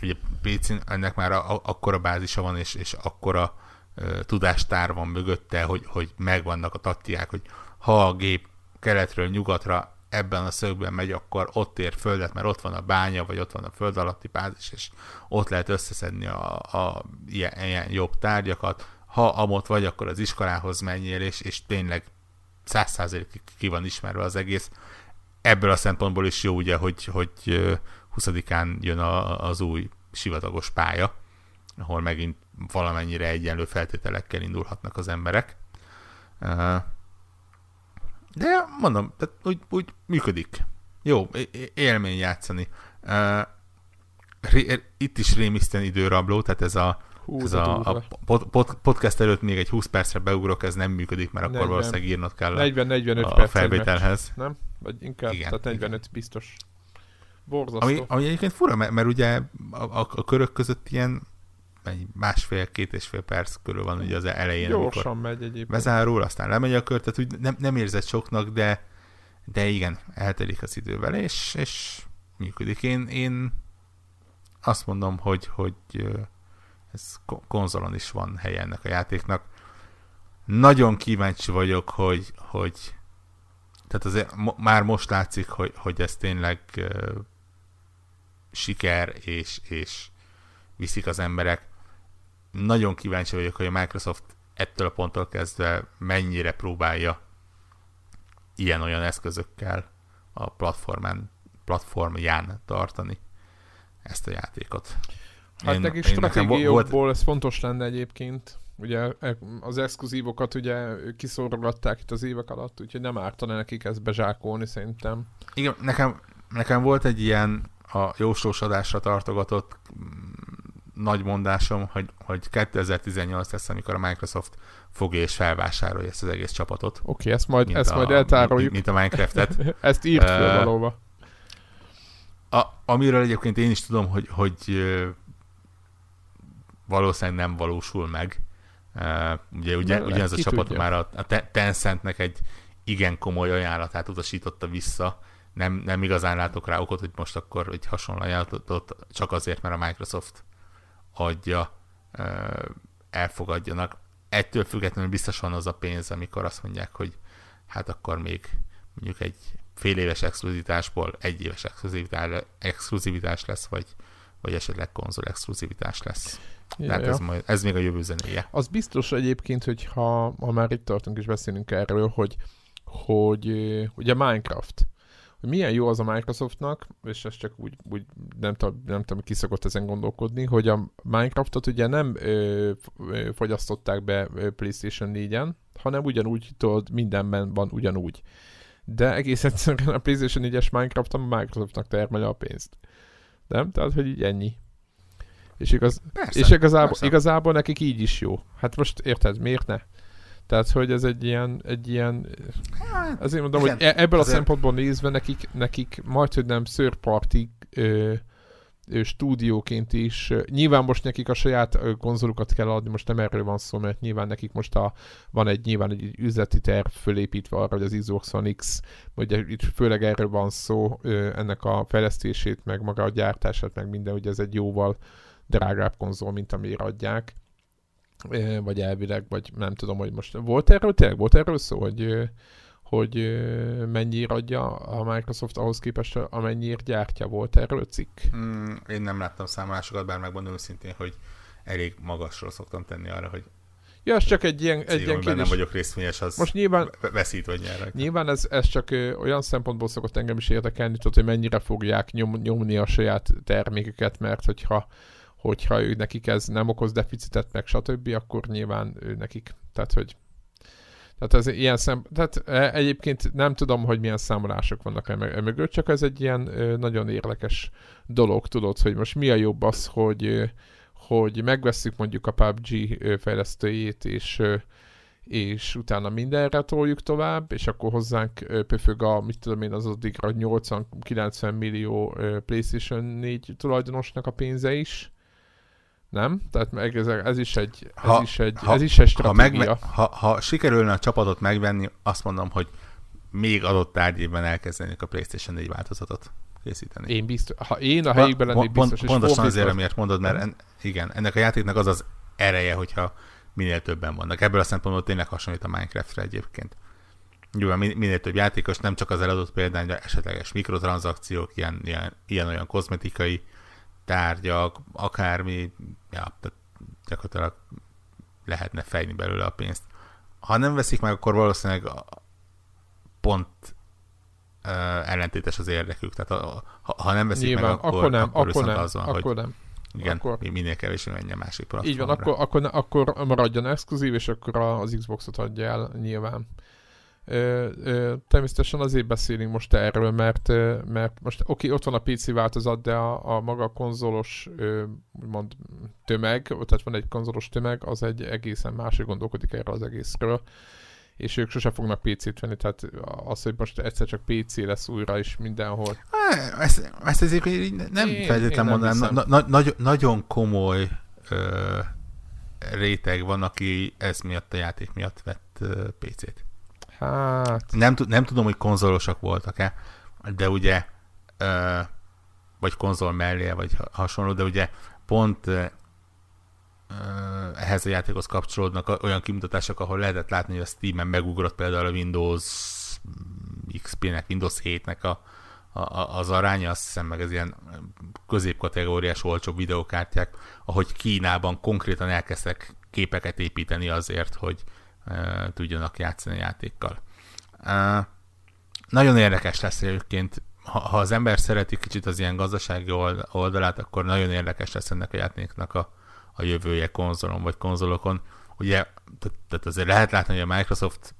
ugye pc ennek már a, a, akkora bázisa van, és, és akkora uh, tudástár van mögötte, hogy, hogy megvannak a taktiák, hogy ha a gép keletről nyugatra ebben a szögben megy, akkor ott ér földet, mert ott van a bánya, vagy ott van a föld alatti bázis, és ott lehet összeszedni a, a ilyen, ilyen jobb tárgyakat. Ha amott vagy, akkor az iskolához menjél, és, és tényleg száz százalékig ki van ismerve az egész. Ebből a szempontból is jó ugye, hogy, hogy 20-án jön a, az új sivatagos pálya, ahol megint valamennyire egyenlő feltételekkel indulhatnak az emberek. De mondom, tehát úgy, úgy működik. Jó, élmény játszani. Itt is rémisztően időrabló, tehát ez a, Hú, ez a, a pod, pod, podcast előtt még egy 20 percre beugrok, ez nem működik, mert 40. akkor valószínűleg írnod kell 40-45 a, a felvételhez. Nem? Vagy inkább, igen, tehát 45 igen. biztos. Borzasztó. Ami, ami egyébként fura, mert, mert ugye a, a, a körök között ilyen másfél-két és fél perc körül van ugye az elején, Gyorsan megy egyébként. Bezárul, aztán lemegy a kör, tehát úgy nem, nem érzed soknak, de, de igen, eltelik az idővel, és, és működik. Én, én azt mondom, hogy, hogy ez konzolon is van helye ennek a játéknak. Nagyon kíváncsi vagyok, hogy, hogy tehát azért már most látszik, hogy, hogy ez tényleg siker, és, és viszik az emberek. Nagyon kíváncsi vagyok, hogy a Microsoft ettől a ponttól kezdve mennyire próbálja ilyen-olyan eszközökkel a platformán, platformján tartani ezt a játékot. Hát én, nekik stratégiókból volt... ez fontos lenne egyébként. Ugye e, az exkluzívokat ugye kiszorogatták itt az évek alatt, úgyhogy nem ártana nekik ezt bezsákolni szerintem. Igen, nekem, nekem volt egy ilyen a jóslós adásra tartogatott nagy mondásom, hogy, hogy 2018 lesz, amikor a Microsoft fogja és felvásárolja ezt az egész csapatot. Oké, okay, ezt majd, ezt a, majd eltároljuk. Mint, mint a Minecraftet. ezt írt föl uh, valóban. A, amiről egyébként én is tudom, hogy, hogy valószínűleg nem valósul meg. Uh, ugye, ugye, ugyanez a csapat tudja. már a, a Tencentnek egy igen komoly ajánlatát utasította vissza. Nem, nem igazán látok rá okot, hogy most akkor egy hasonló ajánlatot csak azért, mert a Microsoft adja, uh, elfogadjanak. Ettől függetlenül biztos van az a pénz, amikor azt mondják, hogy hát akkor még mondjuk egy fél éves exkluzivitásból egy éves exkluzivitás, exkluzivitás lesz, vagy, vagy esetleg konzol exkluzivitás lesz. Ja, Tehát ja. Ez, majd, ez még a jövő zenéje. Az biztos egyébként, hogy ha, ha már itt tartunk és beszélünk erről, hogy, hogy ugye Minecraft, hogy milyen jó az a Microsoftnak, és ez csak úgy, úgy nem, tudom, nem tudom, ki szokott ezen gondolkodni, hogy a Minecraftot ugye nem ö, fogyasztották be PlayStation 4-en, hanem ugyanúgy, tudod, mindenben van ugyanúgy de egész egyszerűen a PlayStation 4-es Minecraft a Microsoftnak termeli a pénzt. Nem? Tehát, hogy így ennyi. És, igaz, persze, és igazából, persze. igazából nekik így is jó. Hát most érted, miért ne? Tehát, hogy ez egy ilyen, egy ilyen hát, azért mondom, igen, hogy e- ebből azért... a szempontból nézve nekik, nekik majd, hogy nem szőrparti stúdióként is. Nyilván most nekik a saját konzolukat kell adni, most nem erről van szó, mert nyilván nekik most a, van egy nyilván egy üzleti terv fölépítve arra, hogy az Xbox One X, ugye itt főleg erről van szó, ennek a fejlesztését, meg maga a gyártását, meg minden, hogy ez egy jóval drágább konzol, mint amire adják vagy elvileg, vagy nem tudom, hogy most volt erről, tényleg volt erről szó, hogy hogy mennyire adja a Microsoft ahhoz képest, amennyire gyártja volt erről cikk? Mm, én nem láttam számolásokat, bár megmondom őszintén, hogy elég magasról szoktam tenni arra, hogy Ja, ez csak egy ilyen, egy ilyen kérdés. nem vagyok részvényes, az Most nyilván, veszít vagy nyer. Nyilván ez, ez csak ö, olyan szempontból szokott engem is érdekelni, tudod, hogy mennyire fogják nyom, nyomni a saját termékeket, mert hogyha, hogyha ő nekik ez nem okoz deficitet, meg stb., akkor nyilván ő nekik, tehát hogy tehát ez ilyen szem, tehát e, egyébként nem tudom, hogy milyen számolások vannak e, e mögött, csak ez egy ilyen nagyon érdekes dolog, tudod, hogy most mi a jobb az, hogy, hogy megveszük mondjuk a PUBG fejlesztőjét, és és utána mindenre toljuk tovább, és akkor hozzánk pöfög a, mit tudom én, az addigra 80-90 millió PlayStation 4 tulajdonosnak a pénze is, nem? Tehát ez, ez is egy, ez ha, is egy, ha, ez is egy stratégia. Ha, megve, ha, ha sikerülne a csapatot megvenni, azt mondom, hogy még adott tárgyében elkezdenék a PlayStation 4 változatot készíteni. Én biztos, ha én a helyükben lennék biztos, pont, Pontosan azért, amiért mondod, mert en, igen, ennek a játéknak az az ereje, hogyha minél többen vannak. Ebből a szempontból tényleg hasonlít a Minecraftre egyébként. Nyilván minél több játékos, nem csak az eladott példány, de esetleges mikrotranszakciók, ilyen, ilyen, ilyen olyan kozmetikai tárgyak, akármi, ja, tehát gyakorlatilag lehetne fejni belőle a pénzt. Ha nem veszik meg, akkor valószínűleg pont uh, ellentétes az érdekük. Tehát ha, ha nem veszik Nyilván, meg, akkor, akkor nem, akkor, akkor nem, az van, akkor hogy nem. Igen, akkor... minél kevésbé menjen másik platformra. Így van, akkor, akkor, akkor maradjon exkluzív, és akkor az Xboxot adja el nyilván. Ö, ö, természetesen azért beszélünk most erről, mert, mert most oké, okay, ott van a PC változat, de a, a maga konzolos ö, úgymond tömeg, tehát van egy konzolos tömeg, az egy egészen másik gondolkodik erről az egészről és ők sose fognak PC-t venni, tehát az, hogy most egyszer csak PC lesz újra is mindenhol. Ezt, ezt azért nem feltétlenül mondanám, na, na, nagy, nagyon komoly ö, réteg van, aki ez miatt a játék miatt vett PC-t. Hát... Nem, nem tudom, hogy konzolosak voltak-e, de ugye ö, vagy konzol mellé, vagy hasonló, de ugye pont ö, ehhez a játékhoz kapcsolódnak olyan kimutatások, ahol lehetett látni, hogy a Steam-en megugrott például a Windows XP-nek, Windows 7-nek a, a, az aránya, azt hiszem meg ez ilyen középkategóriás olcsó videokártyák, ahogy Kínában konkrétan elkezdtek képeket építeni azért, hogy, tudjanak játszani a játékkal. Nagyon érdekes lesz egyébként, ha, ha az ember szereti kicsit az ilyen gazdasági oldalát, akkor nagyon érdekes lesz ennek a játéknak a, a jövője konzolon vagy konzolokon. Ugye, tehát azért lehet látni, hogy a Microsoft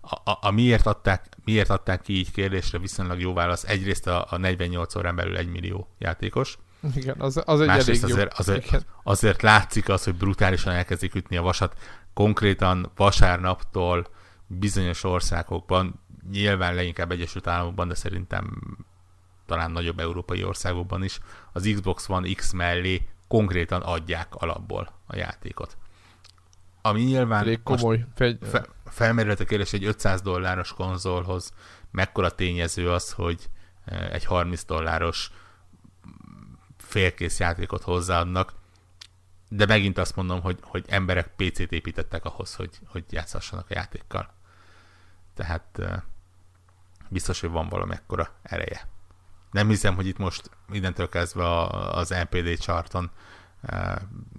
a, a, a miért, adták, miért adták ki így kérdésre viszonylag jó válasz. Egyrészt a, a 48 órán belül 1 millió játékos, Igen, az, az egy Másrészt elég azért, azért, Igen. azért látszik az, hogy brutálisan elkezdik ütni a vasat. Konkrétan vasárnaptól bizonyos országokban, nyilván leginkább Egyesült Államokban, de szerintem talán nagyobb európai országokban is, az Xbox One X mellé konkrétan adják alapból a játékot. Ami nyilván Elég komoly. Fegy... fe, felmerült a kérdés, egy 500 dolláros konzolhoz mekkora tényező az, hogy eh, egy 30 dolláros félkész játékot hozzáadnak, de megint azt mondom, hogy, hogy emberek PC-t építettek ahhoz, hogy, hogy játszhassanak a játékkal. Tehát eh, biztos, hogy van valami ekkora ereje. Nem hiszem, hogy itt most mindentől kezdve az NPD charton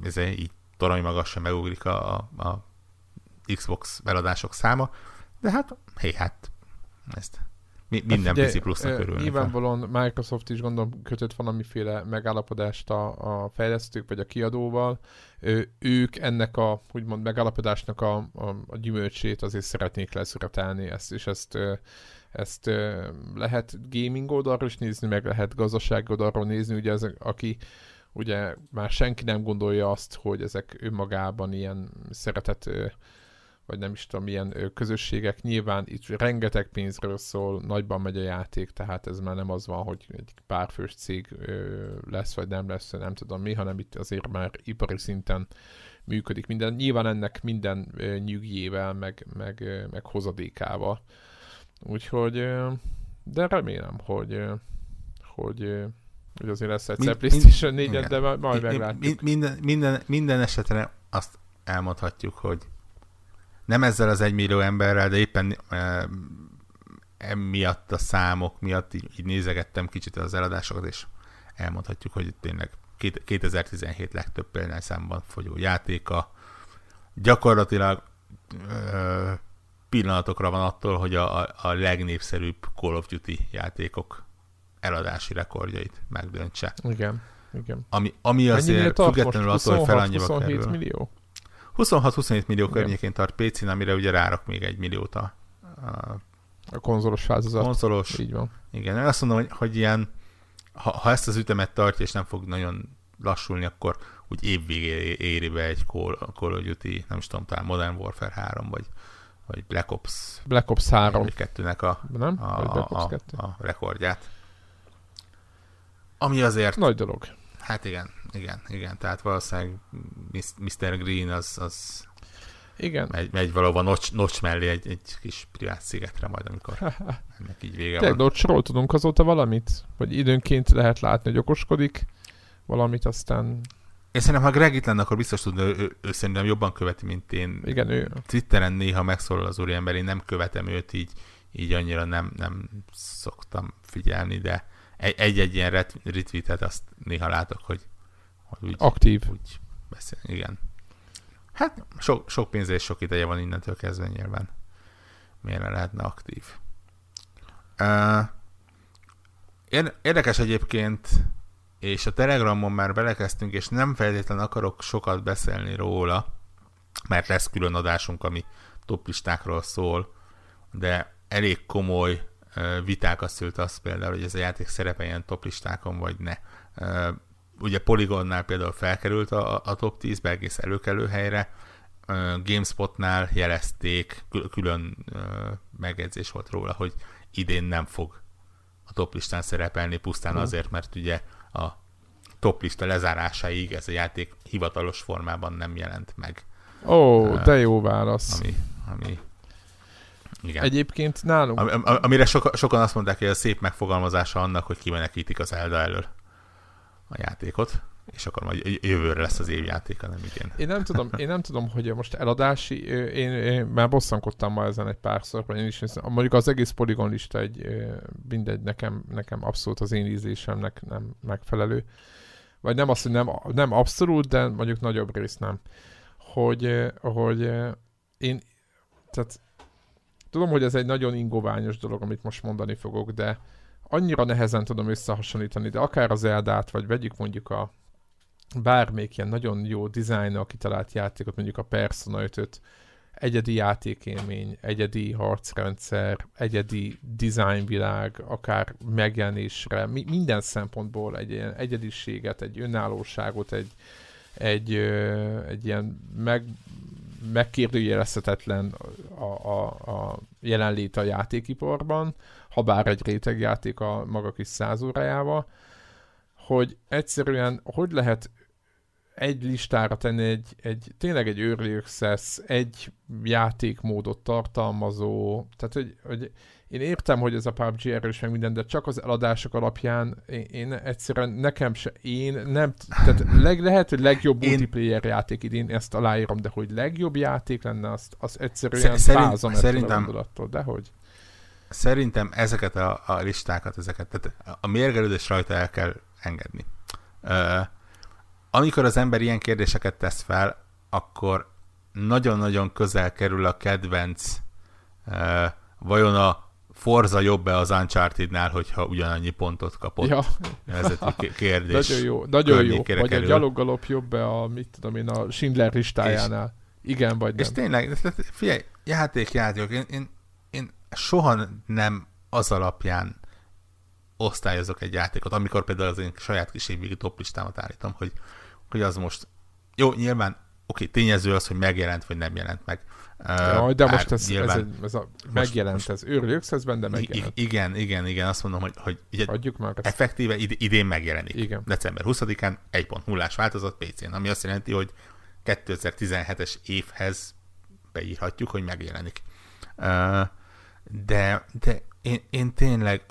ez így torony magasra megugrik a, a Xbox eladások száma, de hát, hé, hát ezt mi, minden Figyelj, PC plusznak ö, örülnek. Nyilvánvalóan Microsoft is gondolom kötött valamiféle megállapodást a, a fejlesztők vagy a kiadóval. Ö, ők ennek a úgymond megállapodásnak a, a, a gyümölcsét azért szeretnék leszületelni ezt, és ezt ezt ö, lehet gaming oldalról is nézni, meg lehet gazdaság oldalról nézni, ugye ez, aki ugye már senki nem gondolja azt, hogy ezek önmagában ilyen szeretet ö, vagy nem is tudom, milyen közösségek. Nyilván itt rengeteg pénzről szól, nagyban megy a játék, tehát ez már nem az van, hogy egy párfős cég lesz, vagy nem lesz, nem tudom mi, hanem itt azért már ipari szinten működik minden. Nyilván ennek minden nyugjével, meg, meg, meg hozadékával. Úgyhogy, de remélem, hogy, hogy, hogy azért lesz egyszer Mind- PlayStation 4 igen. de majd, meglátjuk. mi- minden, minden, minden esetre azt elmondhatjuk, hogy nem ezzel az egymillió emberrel, de éppen e, emiatt a számok miatt így, így nézegettem kicsit az eladásokat, és elmondhatjuk, hogy tényleg két- 2017 legtöbb példányszámban fogyó játéka. Gyakorlatilag ö, pillanatokra van attól, hogy a, a, a legnépszerűbb Call of Duty játékok eladási rekordjait megdöntse. Igen, igen. Ami, ami azért függetlenül attól, hogy fel 26, annyiba 27 kerül. millió? 26-27 millió Igen. környékén tart PC-n, amire ugye rárak még egy milliót a, a A konzolos változat. konzolos. Így van. Igen, én azt mondom, hogy, hogy ilyen, ha, ha ezt az ütemet tartja, és nem fog nagyon lassulni, akkor úgy évvégé éri be egy Call, Call of Duty, nem is tudom, talán Modern Warfare 3, vagy, vagy Black Ops Black Ops 3, vagy 2-nek a, nem? a, a, 2? a rekordját. Ami azért, Nagy dolog. Hát igen, igen, igen, tehát valószínűleg Mr. Green az, az Igen. megy, megy valahova nocs, nocs mellé egy, egy kis privát szigetre majd, amikor ennek így vége Tényleg van. Dodge-ról tudunk azóta valamit? Vagy időnként lehet látni, hogy okoskodik valamit, aztán Én szerintem, ha Greg itt lenne, akkor biztos tudna, ő, ő, ő szerintem jobban követi, mint én. igen, ő Twitteren néha megszólal az úriember, én nem követem őt, így, így annyira nem, nem szoktam figyelni, de egy-egy ilyen ret- retweetet azt néha látok, hogy, hogy úgy, aktív. úgy beszél. Igen. Hát sok, sok pénze és sok ideje van innentől kezdve nyilván. Miért ne lehetne aktív? Uh, érdekes egyébként, és a Telegramon már belekezdtünk, és nem feltétlenül akarok sokat beszélni róla, mert lesz külön adásunk, ami toplistákról szól, de elég komoly vitákat szült az például, hogy ez a játék szerepeljen toplistákon, vagy ne. Uh, ugye Polygonnál például felkerült a, a top 10-be egész előkelő helyre, uh, GameSpotnál jelezték, kül- külön uh, megjegyzés volt róla, hogy idén nem fog a toplistán szerepelni, pusztán Ó. azért, mert ugye a toplista lezárásáig ez a játék hivatalos formában nem jelent meg. Ó, Ö, de jó válasz. Ami, ami igen. Egyébként nálunk Am- am- amire soka, sokan azt mondták, hogy ez szép megfogalmazása annak, hogy kimenekítik az Elda elől a játékot, és akkor majd jövőre lesz az évjátéka, nem igen. Én nem tudom, én nem tudom, hogy most eladási, én, én már bosszankodtam ma ezen egy párszor, vagy én is, mondjuk az egész poligon lista egy, mindegy, nekem, nekem abszolút az én ízlésemnek nem megfelelő. Vagy nem azt, hogy nem, nem abszolút, de mondjuk nagyobb rész nem. Hogy, hogy én, tehát tudom, hogy ez egy nagyon ingoványos dolog, amit most mondani fogok, de annyira nehezen tudom összehasonlítani, de akár az Eldát, vagy vegyük mondjuk a bármelyik ilyen nagyon jó dizájnnal kitalált játékot, mondjuk a Persona 5-öt, egyedi játékélmény, egyedi harcrendszer, egyedi designvilág, akár megjelenésre, mi, minden szempontból egy ilyen egyediséget, egy önállóságot, egy, egy, egy ilyen meg, megkérdőjelezhetetlen a, a, a jelenlét a játékiparban, ha bár egy rétegjáték a maga kis száz órájával, hogy egyszerűen hogy lehet egy listára tenni egy, egy tényleg egy early access, egy játékmódot tartalmazó, tehát hogy, hogy én értem, hogy ez a PUBG erős meg minden, de csak az eladások alapján én, én egyszerűen nekem se, én nem, tehát leg, lehet, hogy legjobb én... multiplayer játék idén, ezt aláírom, de hogy legjobb játék lenne, azt, azt egyszerűen Szerint, fázom szerintem, a gondolattól, de hogy? Szerintem ezeket a, a listákat, ezeket, tehát a mérgelődés rajta el kell engedni. Uh, amikor az ember ilyen kérdéseket tesz fel, akkor nagyon-nagyon közel kerül a kedvenc uh, vajon a Forza jobb-e az Uncharted-nál, hogyha ugyanannyi pontot kapott? Ja. Ez egy kérdés. Nagyon jó, nagyon jó. Vagy kerül. a gyaloggalop jobb-e a, mit tudom én, a Schindler listájánál? És, Igen, vagy nem. És tényleg, figyelj, játék, játék. Én, én, én soha nem az alapján osztályozok egy játékot, amikor például az én saját kis évvégi toplistámat állítom, hogy, hogy az most jó, nyilván oké, tényező az, hogy megjelent, vagy nem jelent meg. Jaj, de most ez, nyilván, ez, egy, ez a, megjelent, most, ez őrli de megjelent. Igen, igen, igen, azt mondom, hogy, hogy ugye Adjuk már ezt. effektíve id- idén megjelenik. Igen. December 20-án 1.0-ás változat PC-n, ami azt jelenti, hogy 2017-es évhez beírhatjuk, hogy megjelenik. De, de én, én tényleg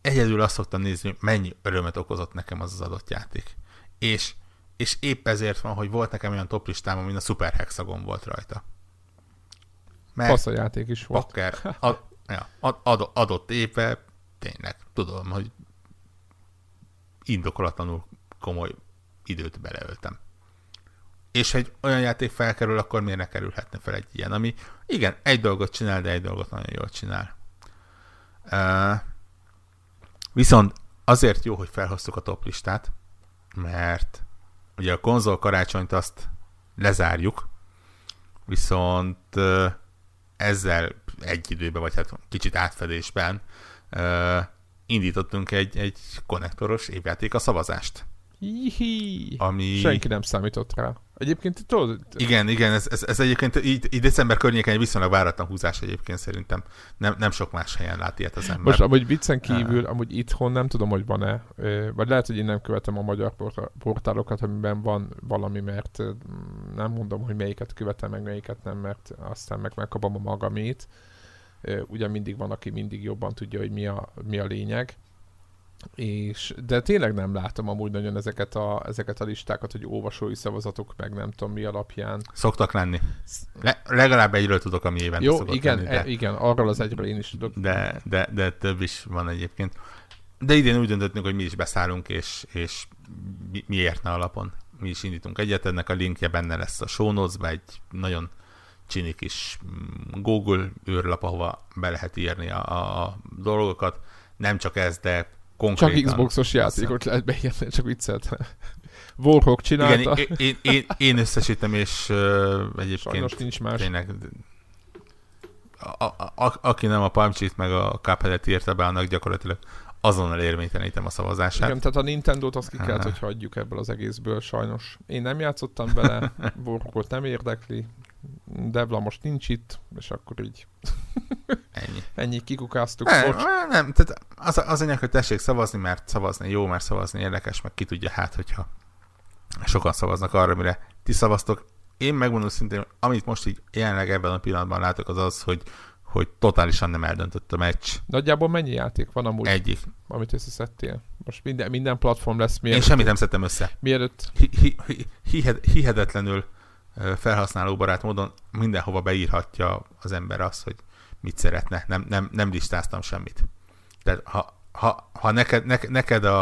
egyedül azt szoktam nézni, hogy mennyi örömet okozott nekem az az adott játék. És, és épp ezért van, hogy volt nekem olyan toplistám, amin a Super Hexagon volt rajta. Mert Fasz a játék is volt. Bakker, ad, ja, ad, ad, adott éve tényleg tudom, hogy indokolatlanul komoly időt beleöltem. És egy olyan játék felkerül, akkor miért ne kerülhetne fel egy ilyen, ami igen, egy dolgot csinál, de egy dolgot nagyon jól csinál. Uh, viszont azért jó, hogy felhoztuk a top listát, mert ugye a konzol karácsonyt azt lezárjuk, viszont ezzel egy időben, vagy hát kicsit átfedésben indítottunk egy, egy konnektoros évjáték a szavazást. Hihi. Ami... Senki nem számított rá. Egyébként tudod... Igen, igen, ez, ez, ez egyébként így, így december környékén egy viszonylag váratlan húzás egyébként szerintem. Nem, nem sok más helyen lát ilyet az ember. Most amúgy viccen kívül, amúgy itthon nem tudom, hogy van-e, vagy lehet, hogy én nem követem a magyar portálokat, amiben van valami, mert nem mondom, hogy melyiket követem, meg melyiket nem, mert aztán meg megkapom a magamét. Ugye mindig van, aki mindig jobban tudja, hogy mi a, mi a lényeg és, de tényleg nem látom amúgy nagyon ezeket a, ezeket a listákat, hogy olvasói szavazatok, meg nem tudom mi alapján. Szoktak lenni. Le, legalább egyről tudok, ami évente Jó, igen, lenni. De, e, igen, arról az egyről én is tudok. De, de, de több is van egyébként. De idén úgy döntöttünk, hogy mi is beszállunk, és, és mi, mi értne alapon. Mi is indítunk egyet, ennek a linkje benne lesz a show notes egy nagyon csini kis mm, Google űrlap, ahova be lehet írni a, a dolgokat. Nem csak ez, de konkrétan. Csak Xboxos játékot lehet beírni, csak viccelt. Warhawk csinálta. Igen, én, én, én, összesítem, és uh, egyébként Sajnos nincs más. Tényleg, a, a, a, aki nem a PUBG-t meg a Cuphead-et írta be, annak gyakorlatilag azonnal érvénytelenítem a szavazását. Igen, tehát a Nintendo-t azt ki kellett, hogy hagyjuk ebből az egészből sajnos. Én nem játszottam bele, Warhawkot nem érdekli, Devla most nincs itt, és akkor így ennyi, ennyi kikukáztuk. Nem, nem tehát az, az anyag, hogy tessék szavazni, mert szavazni jó, mert szavazni érdekes, meg ki tudja hát, hogyha sokan szavaznak arra, mire ti szavaztok. Én megmondom szintén, amit most így jelenleg ebben a pillanatban látok, az az, hogy, hogy totálisan nem eldöntött a meccs. Nagyjából mennyi játék van amúgy? Egyik. Amit összeszedtél? Most minden, minden platform lesz. Mielőtt, Én semmit nem szedtem össze. Mielőtt... Hi, hi, hi, hihetetlenül felhasználóbarát módon mindenhova beírhatja az ember azt, hogy mit szeretne. Nem, nem, nem listáztam semmit. De ha, ha, ha neked, ne, neked a,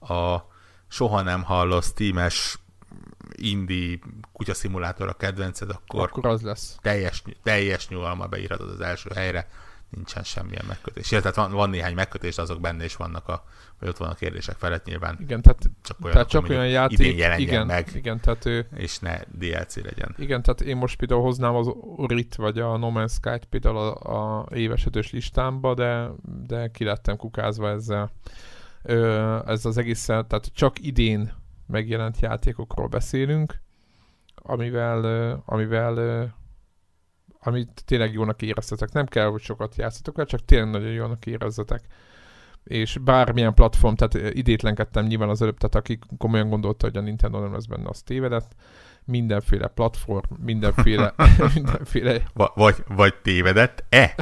a soha nem hallasz tímes indie kutyaszimulátor a kedvenced, akkor, akkor az lesz. Teljes, teljes nyugalma beírhatod az első helyre. Nincsen semmilyen megkötés. Ja, tehát van, van néhány megkötés, azok benne is vannak, a, vagy ott van a kérdések felett nyilván. Igen, tehát csak olyan, tehát csak olyan játék, idén jelenjen igen, meg, igen, tehát ő, és ne DLC legyen. igen, tehát én most például hoznám az Orit vagy a No Man's Sky-t például a, a éves ötös listámba, de, de ki lettem kukázva ezzel. Ö, ez az egész, tehát csak idén megjelent játékokról beszélünk, amivel, amivel amit tényleg jónak éreztetek. Nem kell, hogy sokat játszatok el, csak tényleg nagyon jónak érezzetek. És bármilyen platform, tehát ö, idétlenkedtem nyilván az előbb, tehát aki komolyan gondolta, hogy a Nintendo nem lesz benne, az tévedett. Mindenféle platform, mindenféle, mindenféle Va- vagy, vagy tévedett-e?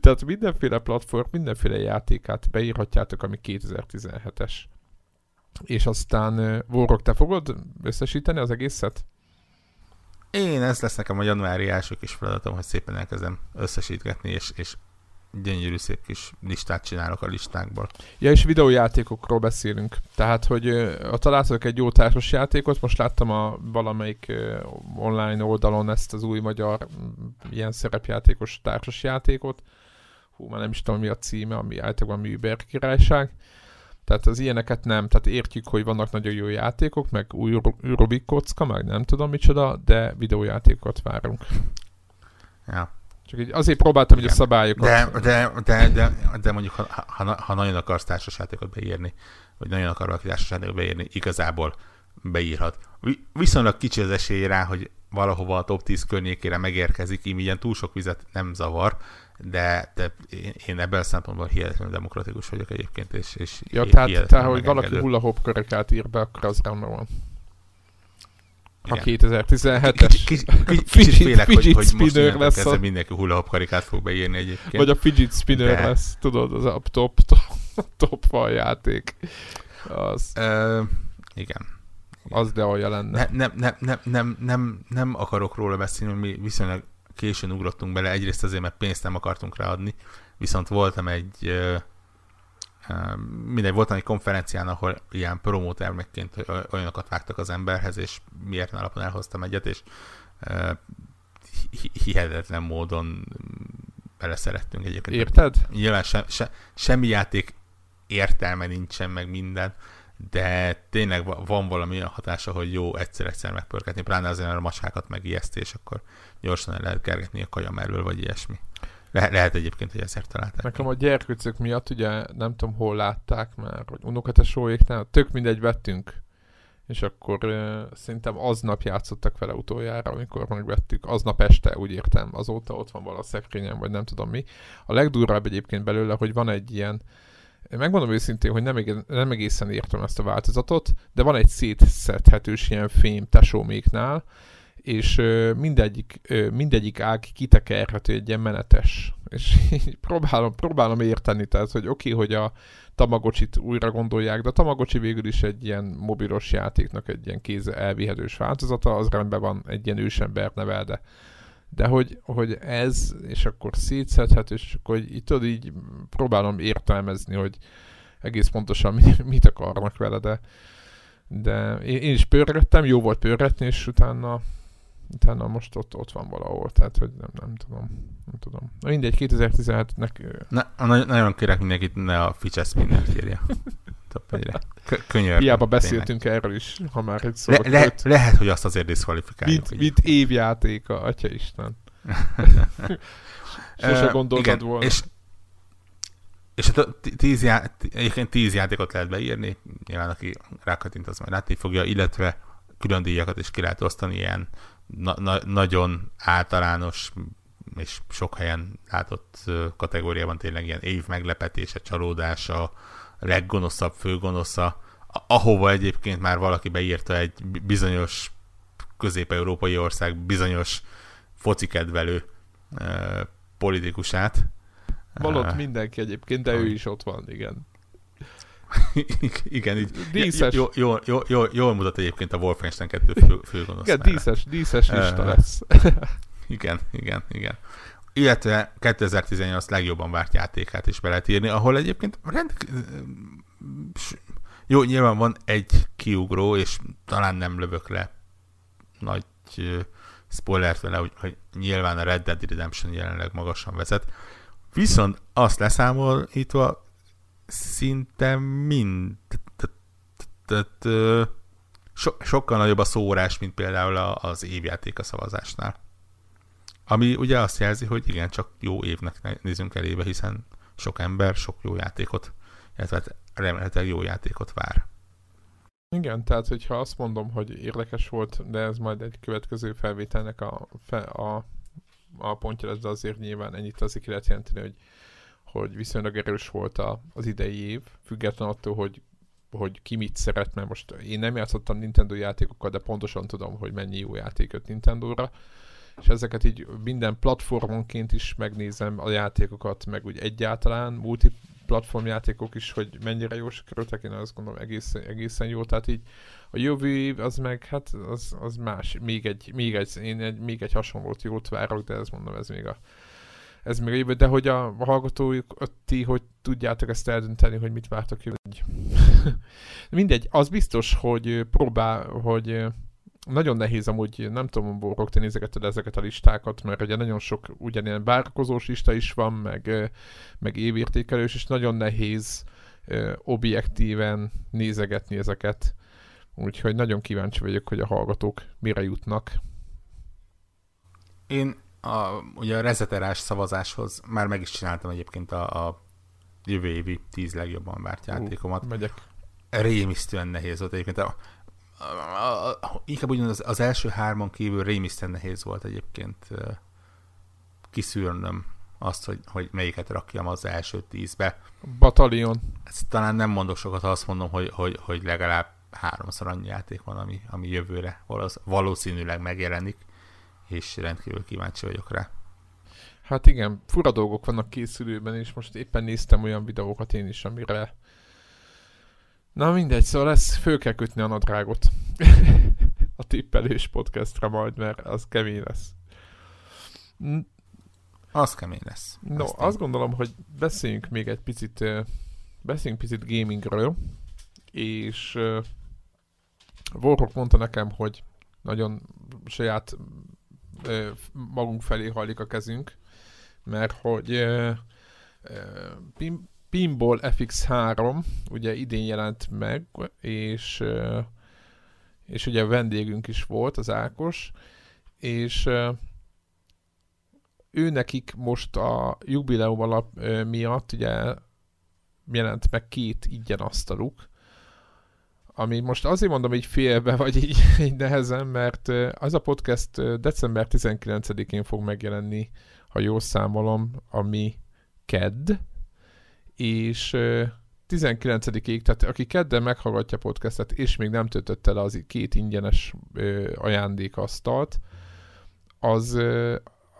Tehát mindenféle platform, mindenféle játékát beírhatjátok, ami 2017-es. És aztán, Vorok, te fogod összesíteni az egészet? Én ez lesz nekem a januári első kis feladatom, hogy szépen elkezdem összesítgetni, és, és gyönyörű szép kis listát csinálok a listákból. Ja, és videójátékokról beszélünk. Tehát, hogy ö, találtatok egy jó társas játékot, most láttam a valamelyik online oldalon ezt az új magyar m, ilyen szerepjátékos társas játékot. Hú, már nem is tudom, mi a címe, ami általában Műber királyság. Tehát az ilyeneket nem, tehát értjük, hogy vannak nagyon jó játékok, meg új Ru- Rubik kocka, meg nem tudom micsoda, de videójátékokat várunk. Ja. Csak így azért próbáltam hogy a szabályokat. De, de, de, de, de mondjuk, ha, ha, ha nagyon akarsz társasjátékot beírni, vagy nagyon akar valaki társasjátékot beírni, igazából beírhat. Vi- Viszonylag kicsi az esély rá, hogy valahova a top 10 környékére megérkezik, így ilyen túl sok vizet nem zavar, de, de én, ebben a szempontból hihetetlenül demokratikus vagyok egyébként, és, és Ja, tehát, tehát hogy valaki megengedő. hula hop köröket ír be, akkor az rendben van. A Igen. 2017-es. Kicsit, félek, hogy, hogy most lesz a- mindenki hula hop karikát fog beírni egyébként. Vagy a fidget spinner De- lesz, tudod, az a top, top, top van játék. Az, Ö, igen. az de olyan lenne. Ne, nem, nem, nem, nem, nem, nem akarok róla beszélni, mi viszonylag későn ugrottunk bele, egyrészt azért, mert pénzt nem akartunk ráadni, viszont voltam egy mindegy, voltam egy konferencián, ahol ilyen promótermekként olyanokat vágtak az emberhez, és miért alapon elhoztam egyet, és hihetetlen módon beleszerettünk egyébként. Érted? Nyilván se, se, semmi játék értelme nincsen, meg minden, de tényleg va- van valami olyan hatása, hogy jó egyszer-egyszer megpörgetni, pláne azért, mert a macskákat megijeszti, és akkor gyorsan el lehet kergetni a kaja mellől, vagy ilyesmi. Le- lehet egyébként, hogy ezért találták. Nekem a gyerkőcök miatt ugye nem tudom hol látták már, vagy unokatesóéknál, tök mindegy vettünk. És akkor uh, szerintem aznap játszottak vele utoljára, amikor megvettük. Aznap este, úgy értem, azóta ott van vala szekrényen, vagy nem tudom mi. A legdurvább egyébként belőle, hogy van egy ilyen, megmondom őszintén, hogy nem, eg- nem egészen értem ezt a változatot, de van egy szétszedhetős ilyen fém tesóméknál, és mindegyik, mindegyik ág kitekerhető egy ilyen menetes. És próbálom, próbálom érteni, tehát, hogy oké, okay, hogy a Tamagocsit újra gondolják, de a Tamagocsi végül is egy ilyen mobilos játéknak egy ilyen kéz elvihetős változata, az rendben van, egy ilyen ősember nevel, de de hogy, hogy ez, és akkor szétszedhető, és akkor így, tudod, így próbálom értelmezni, hogy egész pontosan mit, akarnak vele, de, de én is pörgettem, jó volt pörgetni, és utána utána most ott, ott van valahol, tehát hogy nem, nem tudom, nem tudom. Na mindegy, 2017-nek ö, Na, na- nagyon kérek mindenkit, ne a fidget spinner írja. Könyörgöm. hiába tényleg. beszéltünk erről is, ha már egy szó Le, le, lehet, hogy azt azért diszkvalifikáljuk. mint, így. mint évjátéka, atya Isten. Sose gondoltad igen, volna. És, és hát tíz, já, egyébként tíz játékot lehet beírni, nyilván aki rákattint, az majd látni fogja, illetve külön díjakat is ki lehet osztani, ilyen na- na- nagyon általános és sok helyen látott kategóriában tényleg ilyen év meglepetése, csalódása, leggonoszabb, főgonosza, ahova egyébként már valaki beírta egy bi- bizonyos közép-európai ország bizonyos focikedvelő ö, politikusát. Van ott Ö, mindenki egyébként, de ő is ott van, igen. igen, így Díszes. Jól, jól, jól, jól, jól mutat egyébként a Wolfenstein 2 fő, főgonosz. Igen, díszes, díszes lista lesz. Igen, igen, igen. Illetve 2018 legjobban várt játékát is be lehet írni, ahol egyébként rend... Jó, nyilván van egy kiugró, és talán nem lövök le nagy spoilert vele, hogy, hogy nyilván a Red Dead Redemption jelenleg magasan vezet. Viszont azt leszámolítva szinte mind so, sokkal nagyobb a szórás, mint például az évjáték a szavazásnál. Ami ugye azt jelzi, hogy igen, csak jó évnek nézünk elébe, hiszen sok ember sok jó játékot, illetve hát remélhetőleg jó játékot vár. Igen, tehát hogyha azt mondom, hogy érdekes volt, de ez majd egy következő felvételnek a, a, a pontja lesz, de azért nyilván ennyit azért ki lehet jelenteni, hogy, hogy viszonylag erős volt a, az idei év, független attól, hogy hogy ki mit szeret, mert most én nem játszottam Nintendo játékokkal, de pontosan tudom, hogy mennyi jó játék jött Nintendo-ra, és ezeket így minden platformonként is megnézem a játékokat, meg úgy egyáltalán multiplatform játékok is, hogy mennyire jó sikerültek, én azt gondolom egészen, egészen jó, tehát így a jövő év az meg, hát az, az más, még egy, még egy, én egy, még egy hasonlót jót várok, de ezt mondom, ez még a ez még a jövő, de hogy a hallgatóik, ti, hogy tudjátok ezt eldönteni, hogy mit vártok jövő. Mindegy, az biztos, hogy próbál, hogy nagyon nehéz amúgy, nem tudom, Borok, te nézegeted ezeket a listákat, mert ugye nagyon sok ugyanilyen bárkozós lista is van, meg, meg évértékelős, és nagyon nehéz objektíven nézegetni ezeket. Úgyhogy nagyon kíváncsi vagyok, hogy a hallgatók mire jutnak. Én a, ugye a rezeterás szavazáshoz már meg is csináltam egyébként a, a jövő évi tíz legjobban várt játékomat. Uh, megyek. Rémisztően nehéz volt egyébként. A, a, a, a, inkább ugyanaz az, az első hárman kívül rémisztően nehéz volt egyébként kiszűrnöm azt, hogy, hogy melyiket rakjam az első tízbe. Batalion. Ezt talán nem mondok sokat, ha azt mondom, hogy, hogy, hogy legalább háromszor annyi játék van, ami, ami jövőre valószínűleg megjelenik és rendkívül kíváncsi vagyok rá. Hát igen, fura dolgok vannak készülőben, és most éppen néztem olyan videókat én is, amire... Na mindegy, szóval lesz, föl kell kötni a nadrágot. a tippelés podcastra majd, mert az kemény lesz. Az kemény lesz. No, Ezt azt gondolom, hogy beszéljünk még egy picit, beszéljünk picit gamingről, és Warhawk mondta nekem, hogy nagyon saját magunk felé hajlik a kezünk, mert hogy Pin, Pinball FX3 ugye idén jelent meg, és és ugye vendégünk is volt, az Ákos, és ő nekik most a jubileum alap miatt ugye jelent meg két ingyen asztaluk, ami most azért mondom így félbe, vagy így, így nehezen, mert az a podcast december 19-én fog megjelenni, ha jól számolom, ami KED, és 19-ig, tehát aki kedden meghallgatja podcastet, és még nem töltötte le az két ingyenes ajándékasztalt, az,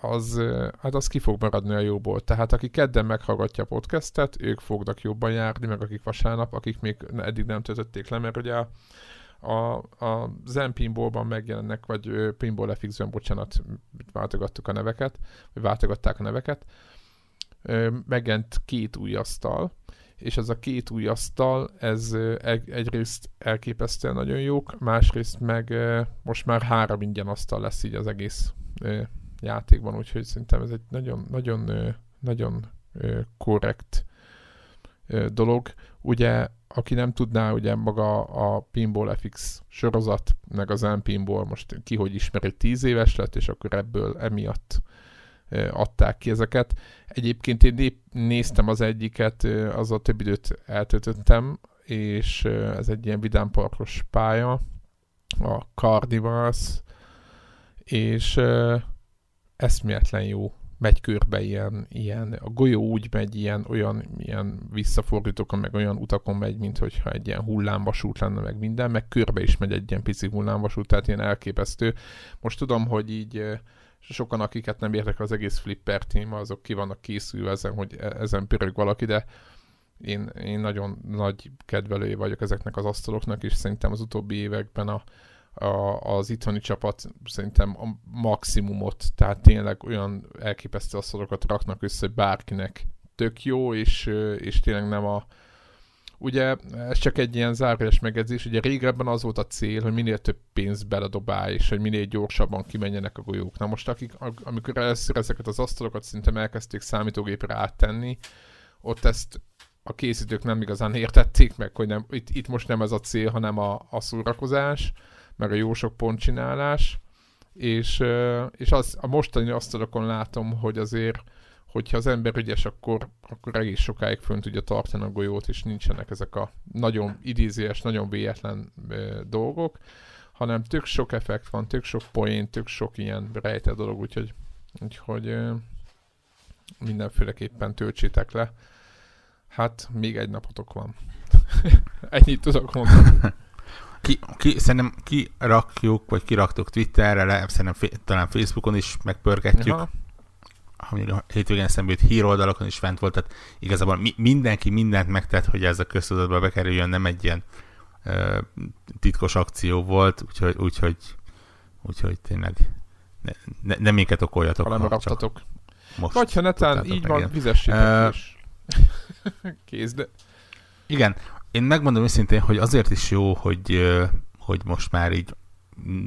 az, hát az ki fog maradni a jóból. Tehát aki kedden meghallgatja a podcastet, ők fognak jobban járni, meg akik vasárnap, akik még eddig nem töltötték le, mert ugye a, a, a Zen Pinballban megjelennek, vagy Pinball FX-ben, bocsánat, váltogattuk a neveket, vagy váltogatták a neveket, megjelent két új asztal, és ez a két új asztal, ez egyrészt elképesztően nagyon jók, másrészt meg most már három ingyen asztal lesz így az egész játékban, úgyhogy szerintem ez egy nagyon, nagyon, nagyon korrekt dolog. Ugye, aki nem tudná, ugye maga a Pinball FX sorozat, meg az M-Pinball most ki hogy ismeri, 10 éves lett, és akkor ebből emiatt adták ki ezeket. Egyébként én néztem az egyiket, a több időt eltöltöttem, és ez egy ilyen vidámparkos pálya, a Carnivals, és eszméletlen jó. Megy körbe ilyen, ilyen, a golyó úgy megy ilyen, olyan ilyen visszafordítókon, meg olyan utakon megy, mint hogyha egy ilyen hullámvasút lenne, meg minden, meg körbe is megy egy ilyen pici hullámvasút, tehát ilyen elképesztő. Most tudom, hogy így sokan, akiket nem értek az egész flipper téma, azok ki vannak készülve ezen, hogy e, ezen pörög valaki, de én, én nagyon nagy kedvelője vagyok ezeknek az asztaloknak, és szerintem az utóbbi években a, a, az itthoni csapat szerintem a maximumot, tehát tényleg olyan elképesztő asztalokat raknak össze, hogy bárkinek tök jó, és, és tényleg nem a ugye ez csak egy ilyen zárójeles megedzés, ugye régebben az volt a cél, hogy minél több pénzt beledobálj, és hogy minél gyorsabban kimenjenek a golyók. Na most akik, amikor először ezeket az asztalokat szinte elkezdték számítógépre áttenni, ott ezt a készítők nem igazán értették meg, hogy nem, itt, itt most nem ez a cél, hanem a, a szórakozás, meg a jó sok pontcsinálás, és, és az, a mostani asztalokon látom, hogy azért hogyha az ember ügyes, akkor, akkor egész sokáig fönn tudja tartani a golyót, és nincsenek ezek a nagyon idézőes, nagyon véletlen dolgok, hanem tök sok effekt van, tök sok poén, tök sok ilyen rejtett dolog, úgyhogy, úgyhogy mindenféleképpen töltsétek le. Hát, még egy napotok van. Ennyit tudok mondani. Ki, ki, szerintem kirakjuk, vagy kiraktuk Twitterre, le, szerintem talán Facebookon is megpörgetjük. Aha mondjuk a hétvégén eszembe jut híroldalakon is fent volt, tehát igazából mi, mindenki mindent megtett, hogy ez a köztudatba bekerüljön, nem egy ilyen ö, titkos akció volt, úgyhogy, úgyhogy, úgyhogy tényleg ne, ne, nem minket okoljatok. Hanem raktatok. Most Vagy ha netán így van, vizessétek uh, is. Kézd. Igen, én megmondom őszintén, hogy azért is jó, hogy, hogy most már így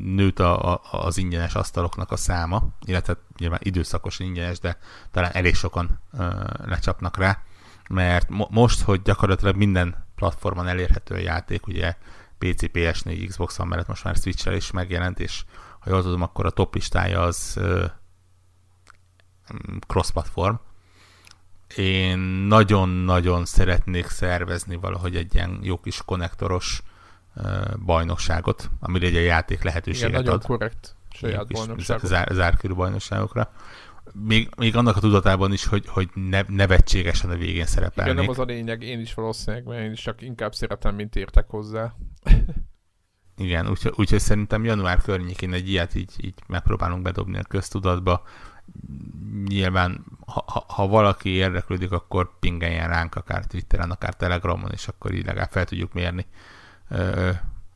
nőtt a, a, az ingyenes asztaloknak a száma, illetve nyilván időszakos ingyenes, de talán elég sokan ö, lecsapnak rá, mert mo- most, hogy gyakorlatilag minden platformon elérhető a játék, ugye PC, PS4, Xbox van mellett most már switch is megjelent, és ha jól tudom, akkor a top listája az ö, cross-platform. Én nagyon-nagyon szeretnék szervezni valahogy egy ilyen jó kis konnektoros bajnokságot, amire egy játék lehetőséget Igen, nagyon ad. korrekt saját bajnokságot. Zár, zárkörű bajnokságokra. Még, még annak a tudatában is, hogy, hogy ne, nevetségesen a végén szerepelnék. Igen, nem az a lényeg, én is valószínűleg, mert én is csak inkább szeretem, mint értek hozzá. Igen, úgyhogy úgy, szerintem január környékén egy ilyet így, így megpróbálunk bedobni a köztudatba. Nyilván, ha, ha, valaki érdeklődik, akkor pingeljen ránk akár Twitteren, akár Telegramon, és akkor így legalább fel tudjuk mérni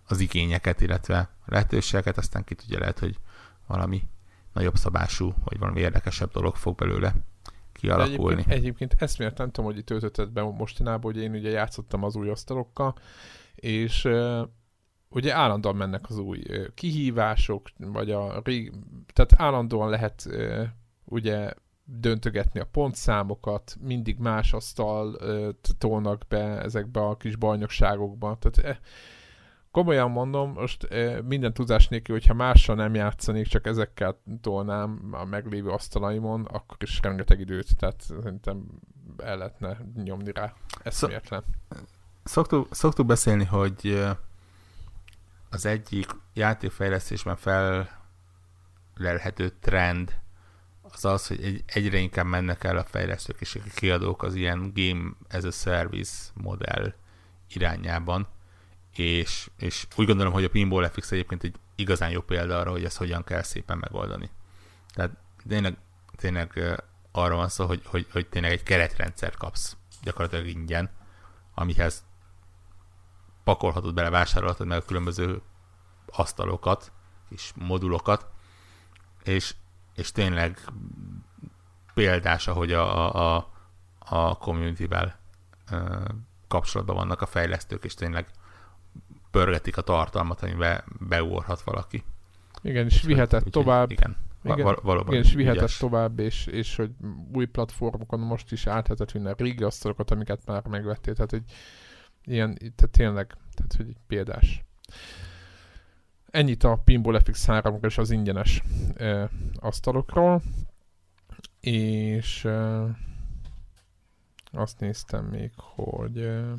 az igényeket, illetve lehetőségeket, aztán ki tudja lehet, hogy valami nagyobb szabású, vagy valami érdekesebb dolog fog belőle kialakulni. Egyébként, egyébként ezt miért nem tudom, hogy itt be mostanában, hogy én ugye játszottam az új asztalokkal, és ugye állandóan mennek az új kihívások, vagy a rég, tehát állandóan lehet ugye döntögetni a pontszámokat, mindig más asztal tolnak be ezekbe a kis bajnokságokba. Tehát uh, komolyan mondom, most minden tudás nélkül, hogyha mással nem játszanék, csak ezekkel tolnám a meglévő asztalaimon, akkor is rengeteg időt, tehát szerintem el lehetne nyomni rá. Eszméletlen. Szoktuk, szoktuk beszélni, hogy az egyik játékfejlesztésben felelhető trend az az, hogy egy, egyre inkább mennek el a fejlesztők és a kiadók az ilyen game as a service modell irányában, és, és úgy gondolom, hogy a Pinball FX egyébként egy igazán jó példa arra, hogy ezt hogyan kell szépen megoldani. Tehát tényleg, tényleg arra van szó, hogy, hogy, hogy tényleg egy keretrendszert kapsz gyakorlatilag ingyen, amihez pakolhatod bele, vásárolhatod meg a különböző asztalokat és modulokat, és és tényleg példás, ahogy a, a, a community-vel kapcsolatban vannak a fejlesztők, és tényleg pörgetik a tartalmat, amiben beugorhat valaki. Igen, és vihetett úgy, tovább. Igen, igen, val- valóban. Igen, és vihetett ügyes. tovább, és, és hogy új platformokon most is áthetett minden régi asztalokat, amiket már megvettél. Tehát, hogy ilyen, tehát tényleg, tehát, hogy példás. Ennyit a Pinball FX 3 és az ingyenes e, asztalokról. És e, azt néztem még, hogy e,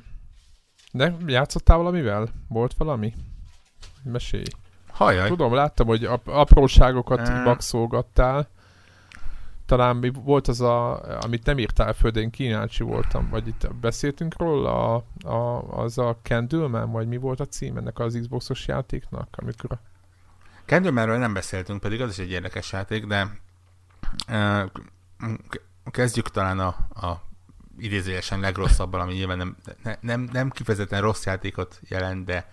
de játszottál valamivel? Volt valami? Mesélj. Hajjaj. Tudom, láttam, hogy ap- apróságokat e... talán volt az a, amit nem írtál föl, de én kínáncsi voltam, vagy itt beszéltünk róla, a, a, az a Candleman, vagy mi volt a cím ennek az Xboxos játéknak, amikor. Candlemanről nem beszéltünk, pedig az is egy érdekes játék, de kezdjük talán a, a idézőjesen legrosszabbal, ami nyilván nem, ne, nem, nem kifejezetten rossz játékot jelent, de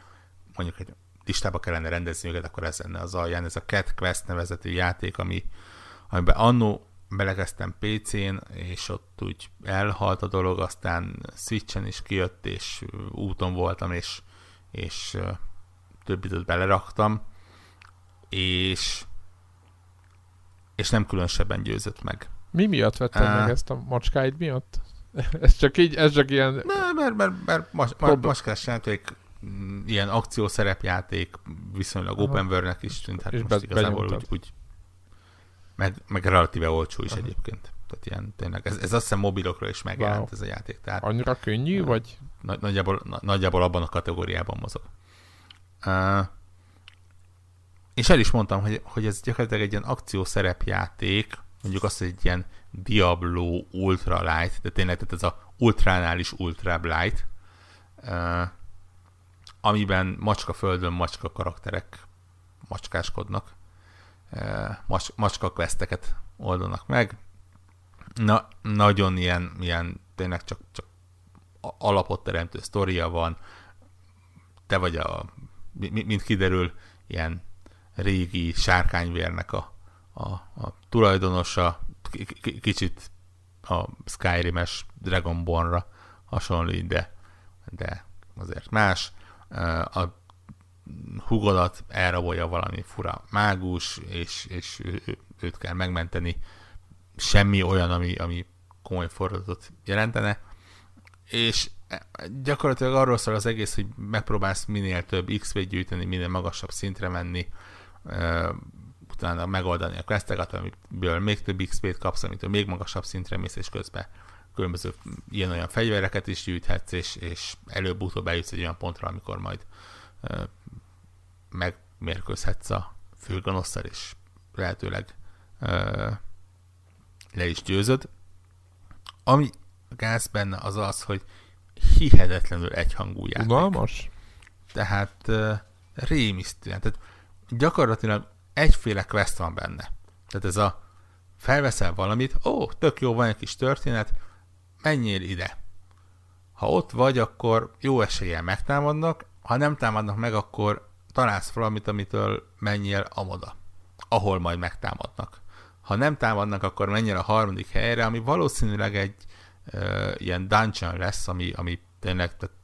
mondjuk egy listába kellene rendezni őket, akkor ez lenne az alján. Ez a Cat Quest nevezetű játék, ami, amiben annó belekezdtem PC-n, és ott úgy elhalt a dolog, aztán Switchen is kijött, és úton voltam, és, és több időt beleraktam, és és nem különösebben győzött meg. Mi miatt vetted uh, meg ezt a macskáid miatt? ez csak így, ez csak ilyen... Ne, mert, mert, mert mas, mas, macskás játék, mm, ilyen akciószerepjáték viszonylag Aha. open world-nek is tűnt, hát és most be, igazából úgy, úgy meg, meg relatíve olcsó is Aha. egyébként. Tehát ilyen tényleg, ez, ez azt hiszem mobilokra is megjelent wow. ez a játék. Tehát, Annyira könnyű, uh, vagy? Nagy, nagyjából, nagyjából abban a kategóriában mozog. Uh, és el is mondtam, hogy, hogy ez gyakorlatilag egy ilyen akciószerepjáték, mondjuk azt, hogy egy ilyen Diablo Ultra Light, de tényleg tehát ez a ultránál is ultra light, uh, amiben macska földön macska karakterek macskáskodnak, uh, mac- macska questeket oldanak meg. Na, nagyon ilyen, ilyen tényleg csak, csak alapot teremtő sztoria van, te vagy a, mint kiderül, ilyen régi sárkányvérnek a, a, a tulajdonosa, k- kicsit a Skyrim-es Dragonbornra hasonlít, de, de azért más. A hugodat elrabolja valami fura mágus, és, és őt kell megmenteni. Semmi olyan, ami, ami komoly fordulatot jelentene. És gyakorlatilag arról szól az egész, hogy megpróbálsz minél több XP-t gyűjteni, minél magasabb szintre menni, utána megoldani a questeket, amiből még több XP-t kapsz, amitől még magasabb szintre mész, és közben különböző ilyen-olyan fegyvereket is gyűjthetsz, és, és előbb-utóbb eljutsz egy olyan pontra, amikor majd megmérkőzhetsz a főgonosszal, és lehetőleg uh, le is győzöd. Ami gáz benne az az, hogy hihetetlenül egyhangú játék. Unalmas? Tehát uh, rémisztően. Tehát gyakorlatilag egyféle quest van benne. Tehát ez a felveszel valamit, ó, tök jó, van egy kis történet, menjél ide. Ha ott vagy, akkor jó eséllyel megtámadnak, ha nem támadnak meg, akkor találsz valamit, amitől menjél amoda, ahol majd megtámadnak. Ha nem támadnak, akkor menjél a harmadik helyre, ami valószínűleg egy uh, ilyen dungeon lesz, ami, ami tényleg tehát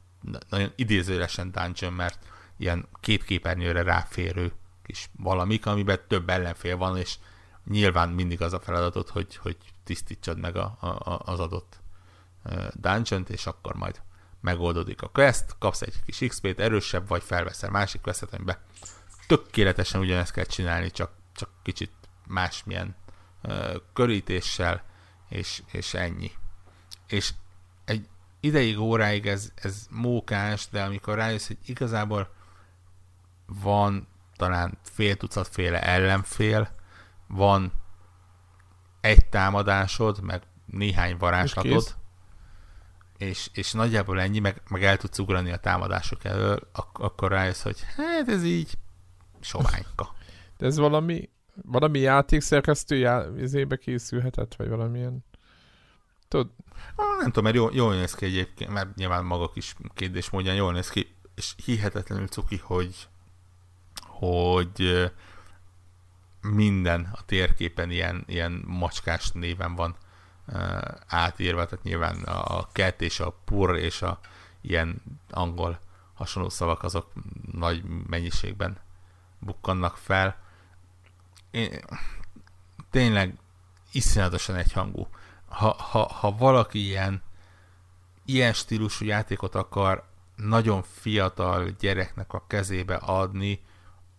nagyon idézőlesen dungeon, mert ilyen két képernyőre ráférő kis valamik, amiben több ellenfél van, és nyilván mindig az a feladatod, hogy, hogy tisztítsad meg a, a, az adott dungeon és akkor majd megoldódik a quest, kapsz egy kis XP-t, erősebb vagy, felveszel másik questet, amiben tökéletesen ugyanezt kell csinálni, csak, csak kicsit másmilyen uh, körítéssel, és, és ennyi. És egy ideig, óráig ez, ez mókás, de amikor rájössz, hogy igazából van talán fél féle ellenfél, van egy támadásod, meg néhány varázslatod, és, és nagyjából ennyi, meg, meg el tudsz ugrani a támadások elől, ak- akkor rájössz, hogy hát ez így soványka. De ez valami, valami játékszerkesztő já- izébe készülhetett, vagy valamilyen... Tudod? Nem tudom, mert jól, jól néz ki egyébként, mert nyilván maga kis kérdés módján jól néz ki, és hihetetlenül cuki, hogy hogy minden a térképen ilyen, ilyen macskás néven van átírva, tehát nyilván a cat és a pur és a ilyen angol hasonló szavak azok nagy mennyiségben bukkannak fel. Én, tényleg iszonyatosan egyhangú. Ha, ha, ha valaki ilyen, ilyen stílusú játékot akar nagyon fiatal gyereknek a kezébe adni,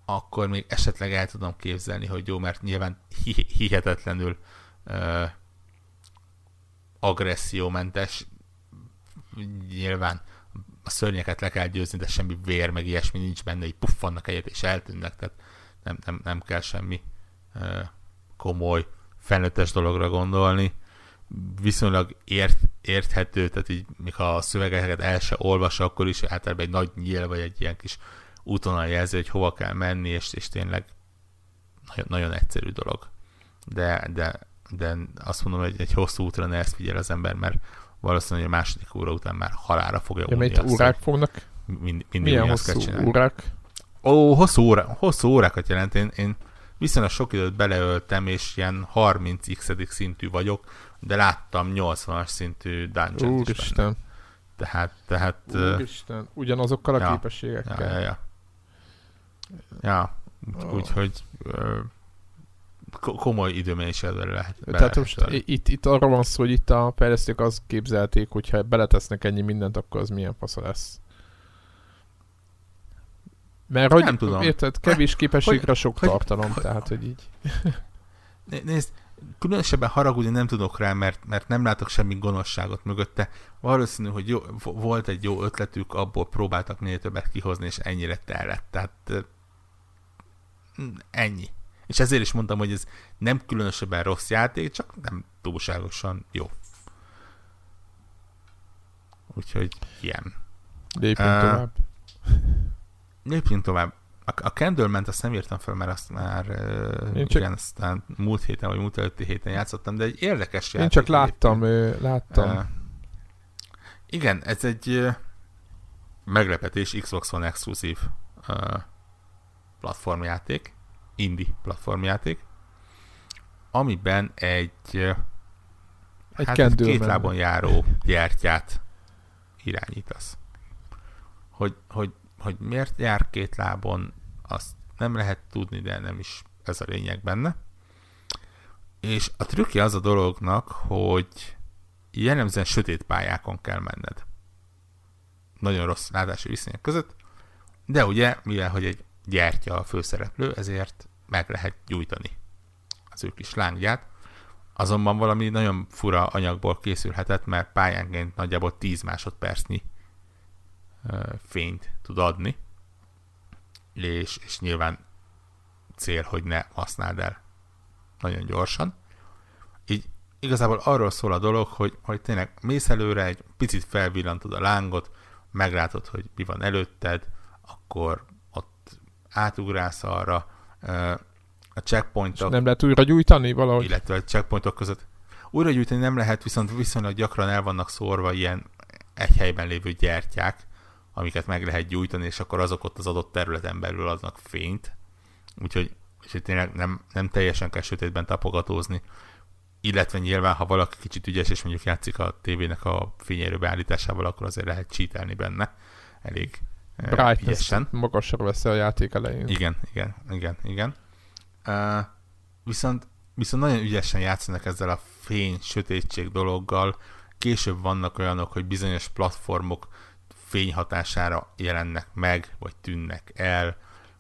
akkor még esetleg el tudom képzelni, hogy jó, mert nyilván hihetetlenül uh, agressziómentes, nyilván a szörnyeket le kell győzni, de semmi vér, meg ilyesmi nincs benne, így puffannak egyet és eltűnnek, tehát nem, nem, nem kell semmi uh, komoly, felnőttes dologra gondolni. Viszonylag ért, érthető, tehát így, ha a szövegeket el se olvas, akkor is általában egy nagy nyíl, vagy egy ilyen kis útonal jelzi, hogy hova kell menni, és, és tényleg nagyon, nagyon egyszerű dolog. De, de, de azt mondom, hogy egy hosszú útra ne ezt figyel az ember, mert valószínűleg a második óra után már halára fogja ja, unni azt, órák fognak? Mind, mindig Milyen hosszú órák? Ó, hosszú, óra, hosszú órákat jelent. Én, én viszonylag sok időt beleöltem, és ilyen 30x szintű vagyok, de láttam 80-as szintű dungeon is benne. Tehát, tehát... Úristen, ugyanazokkal a ja, képességekkel. Ja, ja, ja. ja oh. úgyhogy komoly időmennyiségre lehet. Tehát most itt, itt arról van szó, hogy itt a fejlesztők azt képzelték, hogyha beletesznek ennyi mindent, akkor az milyen fasza lesz. Mert hogy, nem tudom. érted, kevés képességre hogy, sok hogy, tartalom, hogy, tehát, hogy így. Nézd, különösebben haragudni nem tudok rá, mert, mert nem látok semmi gonoszságot mögötte. Valószínű, hogy jó, volt egy jó ötletük, abból próbáltak minél többet kihozni, és ennyire tellett. Tehát ennyi. És ezért is mondtam, hogy ez nem különösebben rossz játék, csak nem túlságosan jó. Úgyhogy ilyen. Lépjünk uh, tovább. Lépjünk tovább. A, a Candleman-t azt nem írtam fel, mert azt már uh, Én csak... igen, aztán múlt héten, vagy múlt előtti héten játszottam, de egy érdekes játék. Én csak láttam, ő, láttam. Uh, igen, ez egy uh, meglepetés Xbox One exkluzív uh, platformjáték indie platformjáték, amiben egy, egy hát egy két lábon járó gyertyát irányítasz. Hogy, hogy, hogy miért jár két lábon, azt nem lehet tudni, de nem is ez a lényeg benne. És a trükkje az a dolognak, hogy jellemzően sötét pályákon kell menned. Nagyon rossz látási viszonyok között, de ugye, mivel hogy egy gyertya a főszereplő, ezért meg lehet gyújtani az ő kis lángját. Azonban valami nagyon fura anyagból készülhetett, mert pályánként nagyjából 10 másodpercnyi fényt tud adni, és, és nyilván cél, hogy ne használd el nagyon gyorsan. Így igazából arról szól a dolog, hogy, hogy tényleg mész előre, egy picit felvillantod a lángot, meglátod, hogy mi van előtted, akkor átugrász arra, a checkpointok... nem lehet újra gyújtani valahogy? Illetve a checkpointok között. Újra gyújtani nem lehet, viszont viszonylag gyakran el vannak szórva ilyen egy helyben lévő gyertyák, amiket meg lehet gyújtani, és akkor azok ott az adott területen belül adnak fényt. Úgyhogy és tényleg nem, nem teljesen kell sötétben tapogatózni. Illetve nyilván, ha valaki kicsit ügyes, és mondjuk játszik a tévének a fényerő beállításával, akkor azért lehet cheatelni benne. Elég brightness magasra veszi a játék elején. Igen, igen, igen, igen. Uh, viszont, viszont nagyon ügyesen játszanak ezzel a fény, sötétség dologgal. Később vannak olyanok, hogy bizonyos platformok fény hatására jelennek meg, vagy tűnnek el.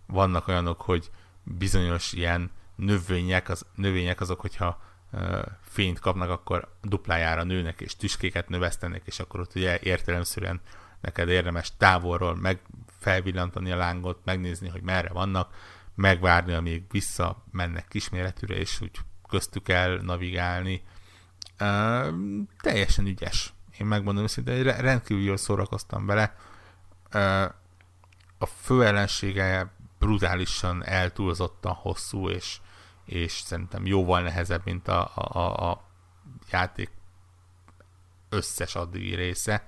Vannak olyanok, hogy bizonyos ilyen növények, az, növények azok, hogyha uh, fényt kapnak, akkor duplájára nőnek, és tüskéket növesztenek, és akkor ott ugye értelemszerűen neked érdemes távolról meg felvillantani a lángot, megnézni, hogy merre vannak, megvárni, amíg vissza mennek kisméretűre, és úgy köztük el navigálni. Uh, teljesen ügyes. Én megmondom őszintén, rendkívül jól szórakoztam vele. Uh, a fő ellensége brutálisan eltúlzottan hosszú, és, és szerintem jóval nehezebb, mint a, a, a játék összes addigi része.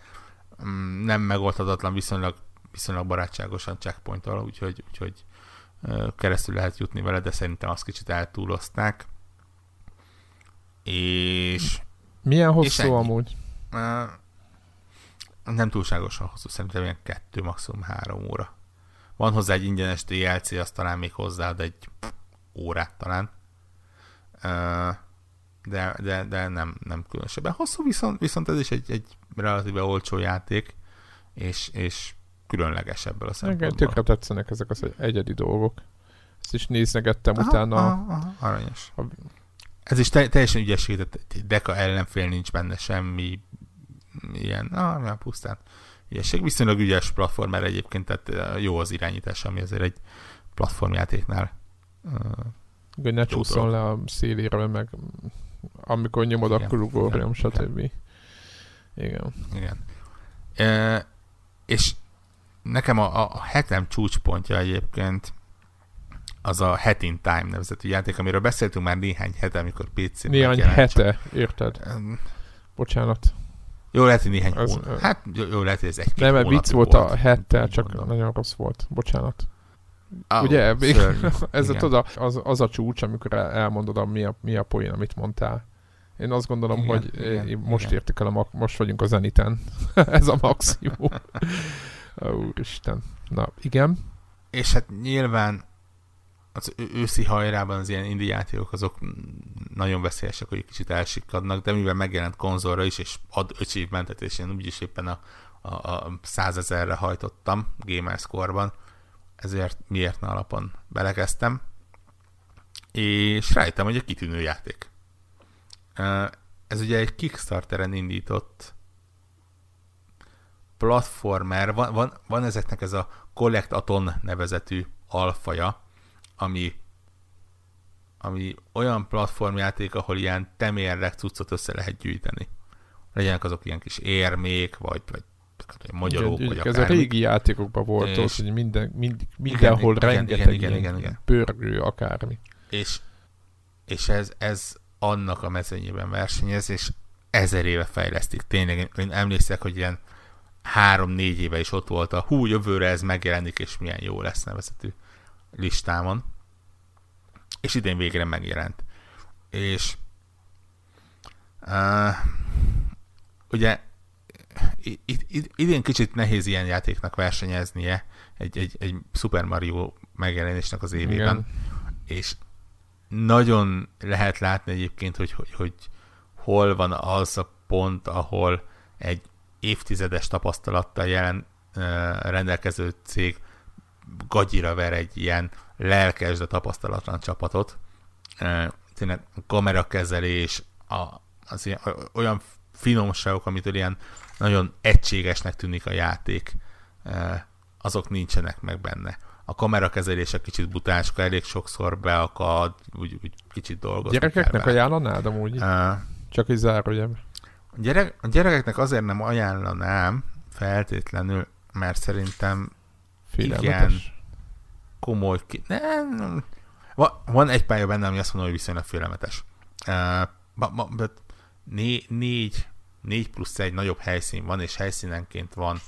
Nem megoldhatatlan, viszonylag, viszonylag barátságosan checkpointtal, úgyhogy, úgyhogy keresztül lehet jutni vele, de szerintem azt kicsit eltúlozták. És... Milyen hosszú és amúgy? Nem túlságosan hosszú, szerintem ilyen kettő, maximum három óra. Van hozzá egy ingyenes DLC, azt talán még hozzáad egy órát talán. De, de, de nem, nem különösebben hosszú, viszont, viszont ez is egy, egy relatíve olcsó játék, és, és különleges ebből a szempontból. Igen, tökre tetszenek ezek az egyedi dolgok. Ezt is néznegettem aha, utána. Aha, aha, aranyos. A... Ez is te, teljesen ügyesség, tehát deka ellenfél nincs benne semmi ilyen, ah, mi a pusztán ügyesség. Viszonylag ügyes platformer egyébként, tehát jó az irányítás, ami azért egy platformjátéknál uh, hogy ne csúszol le a szélére, meg amikor nyomod, igen, akkor ugorjam, stb. Igen. Igen. E, és nekem a, a hetem csúcspontja egyébként az a Hat in Time nevezetű játék, amiről beszéltünk már néhány hete, amikor PC-n Néhány hete, érted? Um, Bocsánat. Jó, lehet, hogy néhány az, hónap. Hát jó, jó, lehet, hogy ez egy Nem, mert vicc volt, volt a hettel, csak mondom. nagyon rossz volt. Bocsánat. Ah, Ugye? Még, ez a, az, az a csúcs, amikor elmondod, a, mi, a, mi a poén, amit mondtál. Én azt gondolom, igen, hogy igen, most igen. értük el, a, most vagyunk a zeniten. ez a maximum. Úristen. Na, igen. És hát nyilván az őszi hajrában az ilyen indie játékok azok nagyon veszélyesek, hogy kicsit elsikadnak, de mivel megjelent konzolra is, és ad achievementet, és én úgyis éppen a, a, a százezerre hajtottam Gamerscore-ban, ezért miért ne alapon belekezdtem, és rájöttem, hogy egy kitűnő játék. Ez ugye egy Kickstarteren indított platformer, van, van, van ezeknek ez a Collect Aton nevezetű alfaja, ami, ami olyan platformjáték, ahol ilyen temérrek cuccot össze lehet gyűjteni. Legyenek azok ilyen kis érmék, vagy, vagy magyarok, igen, vagy Ez a régi játékokban volt és... az, hogy minden, mind, mindenhol igen, rengeteg igen, igen, igen, igen. pörgő, akármi. És, és ez, ez annak a mezőnyében versenyez, és ezer éve fejlesztik. Tényleg, én emlékszek, hogy ilyen három-négy éve is ott volt a hú, jövőre ez megjelenik, és milyen jó lesz nevezetű listámon. És idén végre megjelent. És uh, ugye idén kicsit nehéz ilyen játéknak versenyeznie egy, egy, egy Super Mario megjelenésnek az évében. Igen. És nagyon lehet látni egyébként, hogy, hogy, hogy hol van az a pont, ahol egy évtizedes tapasztalattal jelen rendelkező cég gagyira ver egy ilyen lelkes, de tapasztalatlan csapatot. Tényleg kamerakezelés, az ilyen, olyan finomságok, amitől ilyen nagyon egységesnek tűnik a játék, azok nincsenek meg benne. A kamerakezelése kicsit butáska, elég sokszor beakad, úgy, úgy kicsit dolgozni Gyerekeknek ajánlanád amúgy? Uh, Csak egy zárójem. A, gyerek, a gyerekeknek azért nem ajánlanám feltétlenül, mert szerintem igen komoly ki... Nem, van egy pálya benne, ami azt mondom, hogy viszonylag félelmetes. Uh, ma, ma, né, négy, négy plusz egy nagyobb helyszín van, és helyszínenként van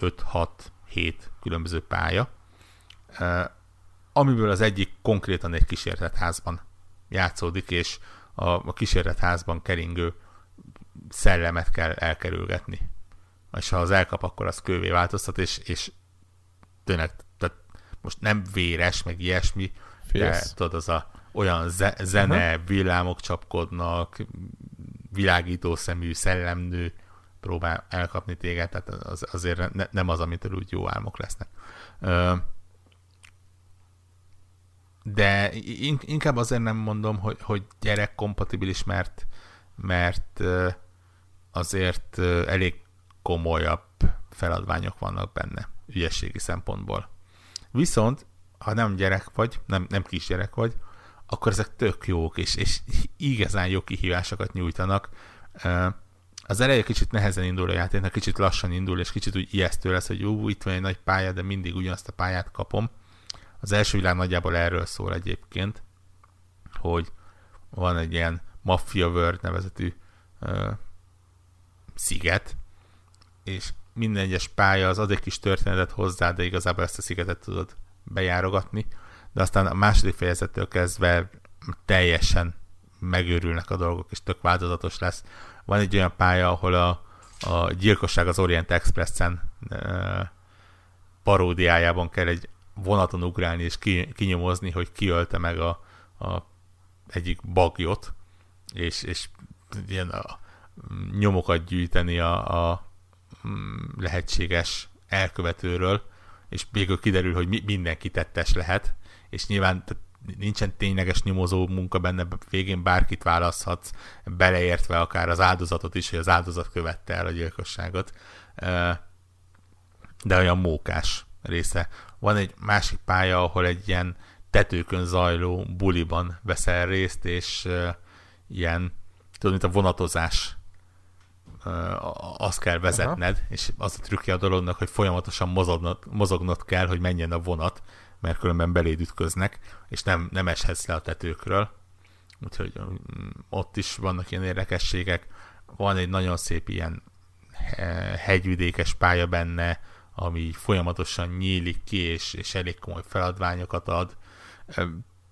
5-6-7 különböző pálya, amiből az egyik konkrétan egy kísértett házban játszódik, és a, a kísértett házban keringő szellemet kell elkerülgetni. És ha az elkap, akkor az kővé változtat, és, és tényleg, tehát most nem véres, meg ilyesmi, Félsz. de tudod, az a olyan ze- zene, uh-huh. villámok csapkodnak, világító szemű szellemnő próbál elkapni téged, tehát az, azért ne, nem az, amitől úgy jó álmok lesznek. De inkább azért nem mondom, hogy, hogy gyerek kompatibilis, mert, mert azért elég komolyabb feladványok vannak benne ügyességi szempontból. Viszont, ha nem gyerek vagy, nem, nem kisgyerek vagy, akkor ezek tök jók, és, és igazán jó kihívásokat nyújtanak. Az eleje kicsit nehezen indul a játéknak, kicsit lassan indul, és kicsit úgy ijesztő lesz, hogy ú, itt van egy nagy pálya, de mindig ugyanazt a pályát kapom. Az első világ nagyjából erről szól egyébként, hogy van egy ilyen Mafia World nevezetű uh, sziget, és minden egyes pálya az ad egy kis történetet hozzá, de igazából ezt a szigetet tudod bejárogatni, de aztán a második fejezettől kezdve teljesen megőrülnek a dolgok, és tök változatos lesz. Van egy olyan pálya, ahol a, a gyilkosság az Orient Expressen e, paródiájában kell egy vonaton ugrálni és ki, kinyomozni, hogy kiölte meg a, a egyik bagyot, és, és ilyen a, nyomokat gyűjteni a, a mm, lehetséges elkövetőről, és végül kiderül, hogy mi, mindenki tettes lehet, és nyilván nincsen tényleges nyomozó munka benne, végén bárkit választhatsz, beleértve akár az áldozatot is, hogy az áldozat követte el a gyilkosságot, de olyan mókás része. Van egy másik pálya, ahol egy ilyen tetőkön zajló buliban veszel részt, és ilyen, tudod, mint a vonatozás azt kell vezetned, Aha. és az a trükkje a dolognak, hogy folyamatosan mozognod, mozognod kell, hogy menjen a vonat, mert különben beléd ütköznek, és nem, nem eshetsz le a tetőkről. Úgyhogy mm, ott is vannak ilyen érdekességek. Van egy nagyon szép ilyen hegyvidékes pálya benne, ami folyamatosan nyílik ki, és, és elég komoly feladványokat ad.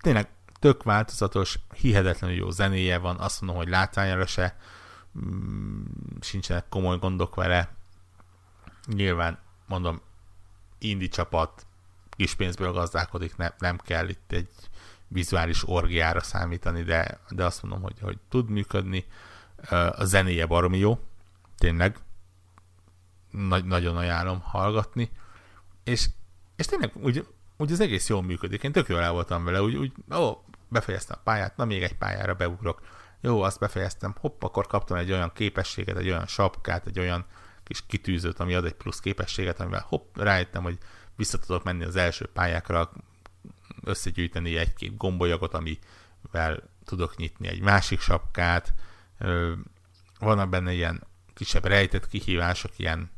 Tényleg tök változatos, hihetetlenül jó zenéje van, azt mondom, hogy látványra se mm, sincsenek komoly gondok vele. Nyilván, mondom, indi csapat kis pénzből gazdálkodik, ne, nem kell itt egy vizuális orgiára számítani, de, de azt mondom, hogy, hogy tud működni. A zenéje baromi jó, tényleg. Nagy, nagyon ajánlom hallgatni. És, és tényleg úgy, úgy az egész jól működik. Én tök jól el voltam vele, úgy, úgy ó, befejeztem a pályát, na még egy pályára beugrok. Jó, azt befejeztem, hopp, akkor kaptam egy olyan képességet, egy olyan sapkát, egy olyan kis kitűzőt, ami ad egy plusz képességet, amivel hopp, rájöttem, hogy vissza tudok menni az első pályákra, összegyűjteni egy-két gombolyagot, amivel tudok nyitni egy másik sapkát. Vannak benne ilyen kisebb rejtett kihívások, ilyen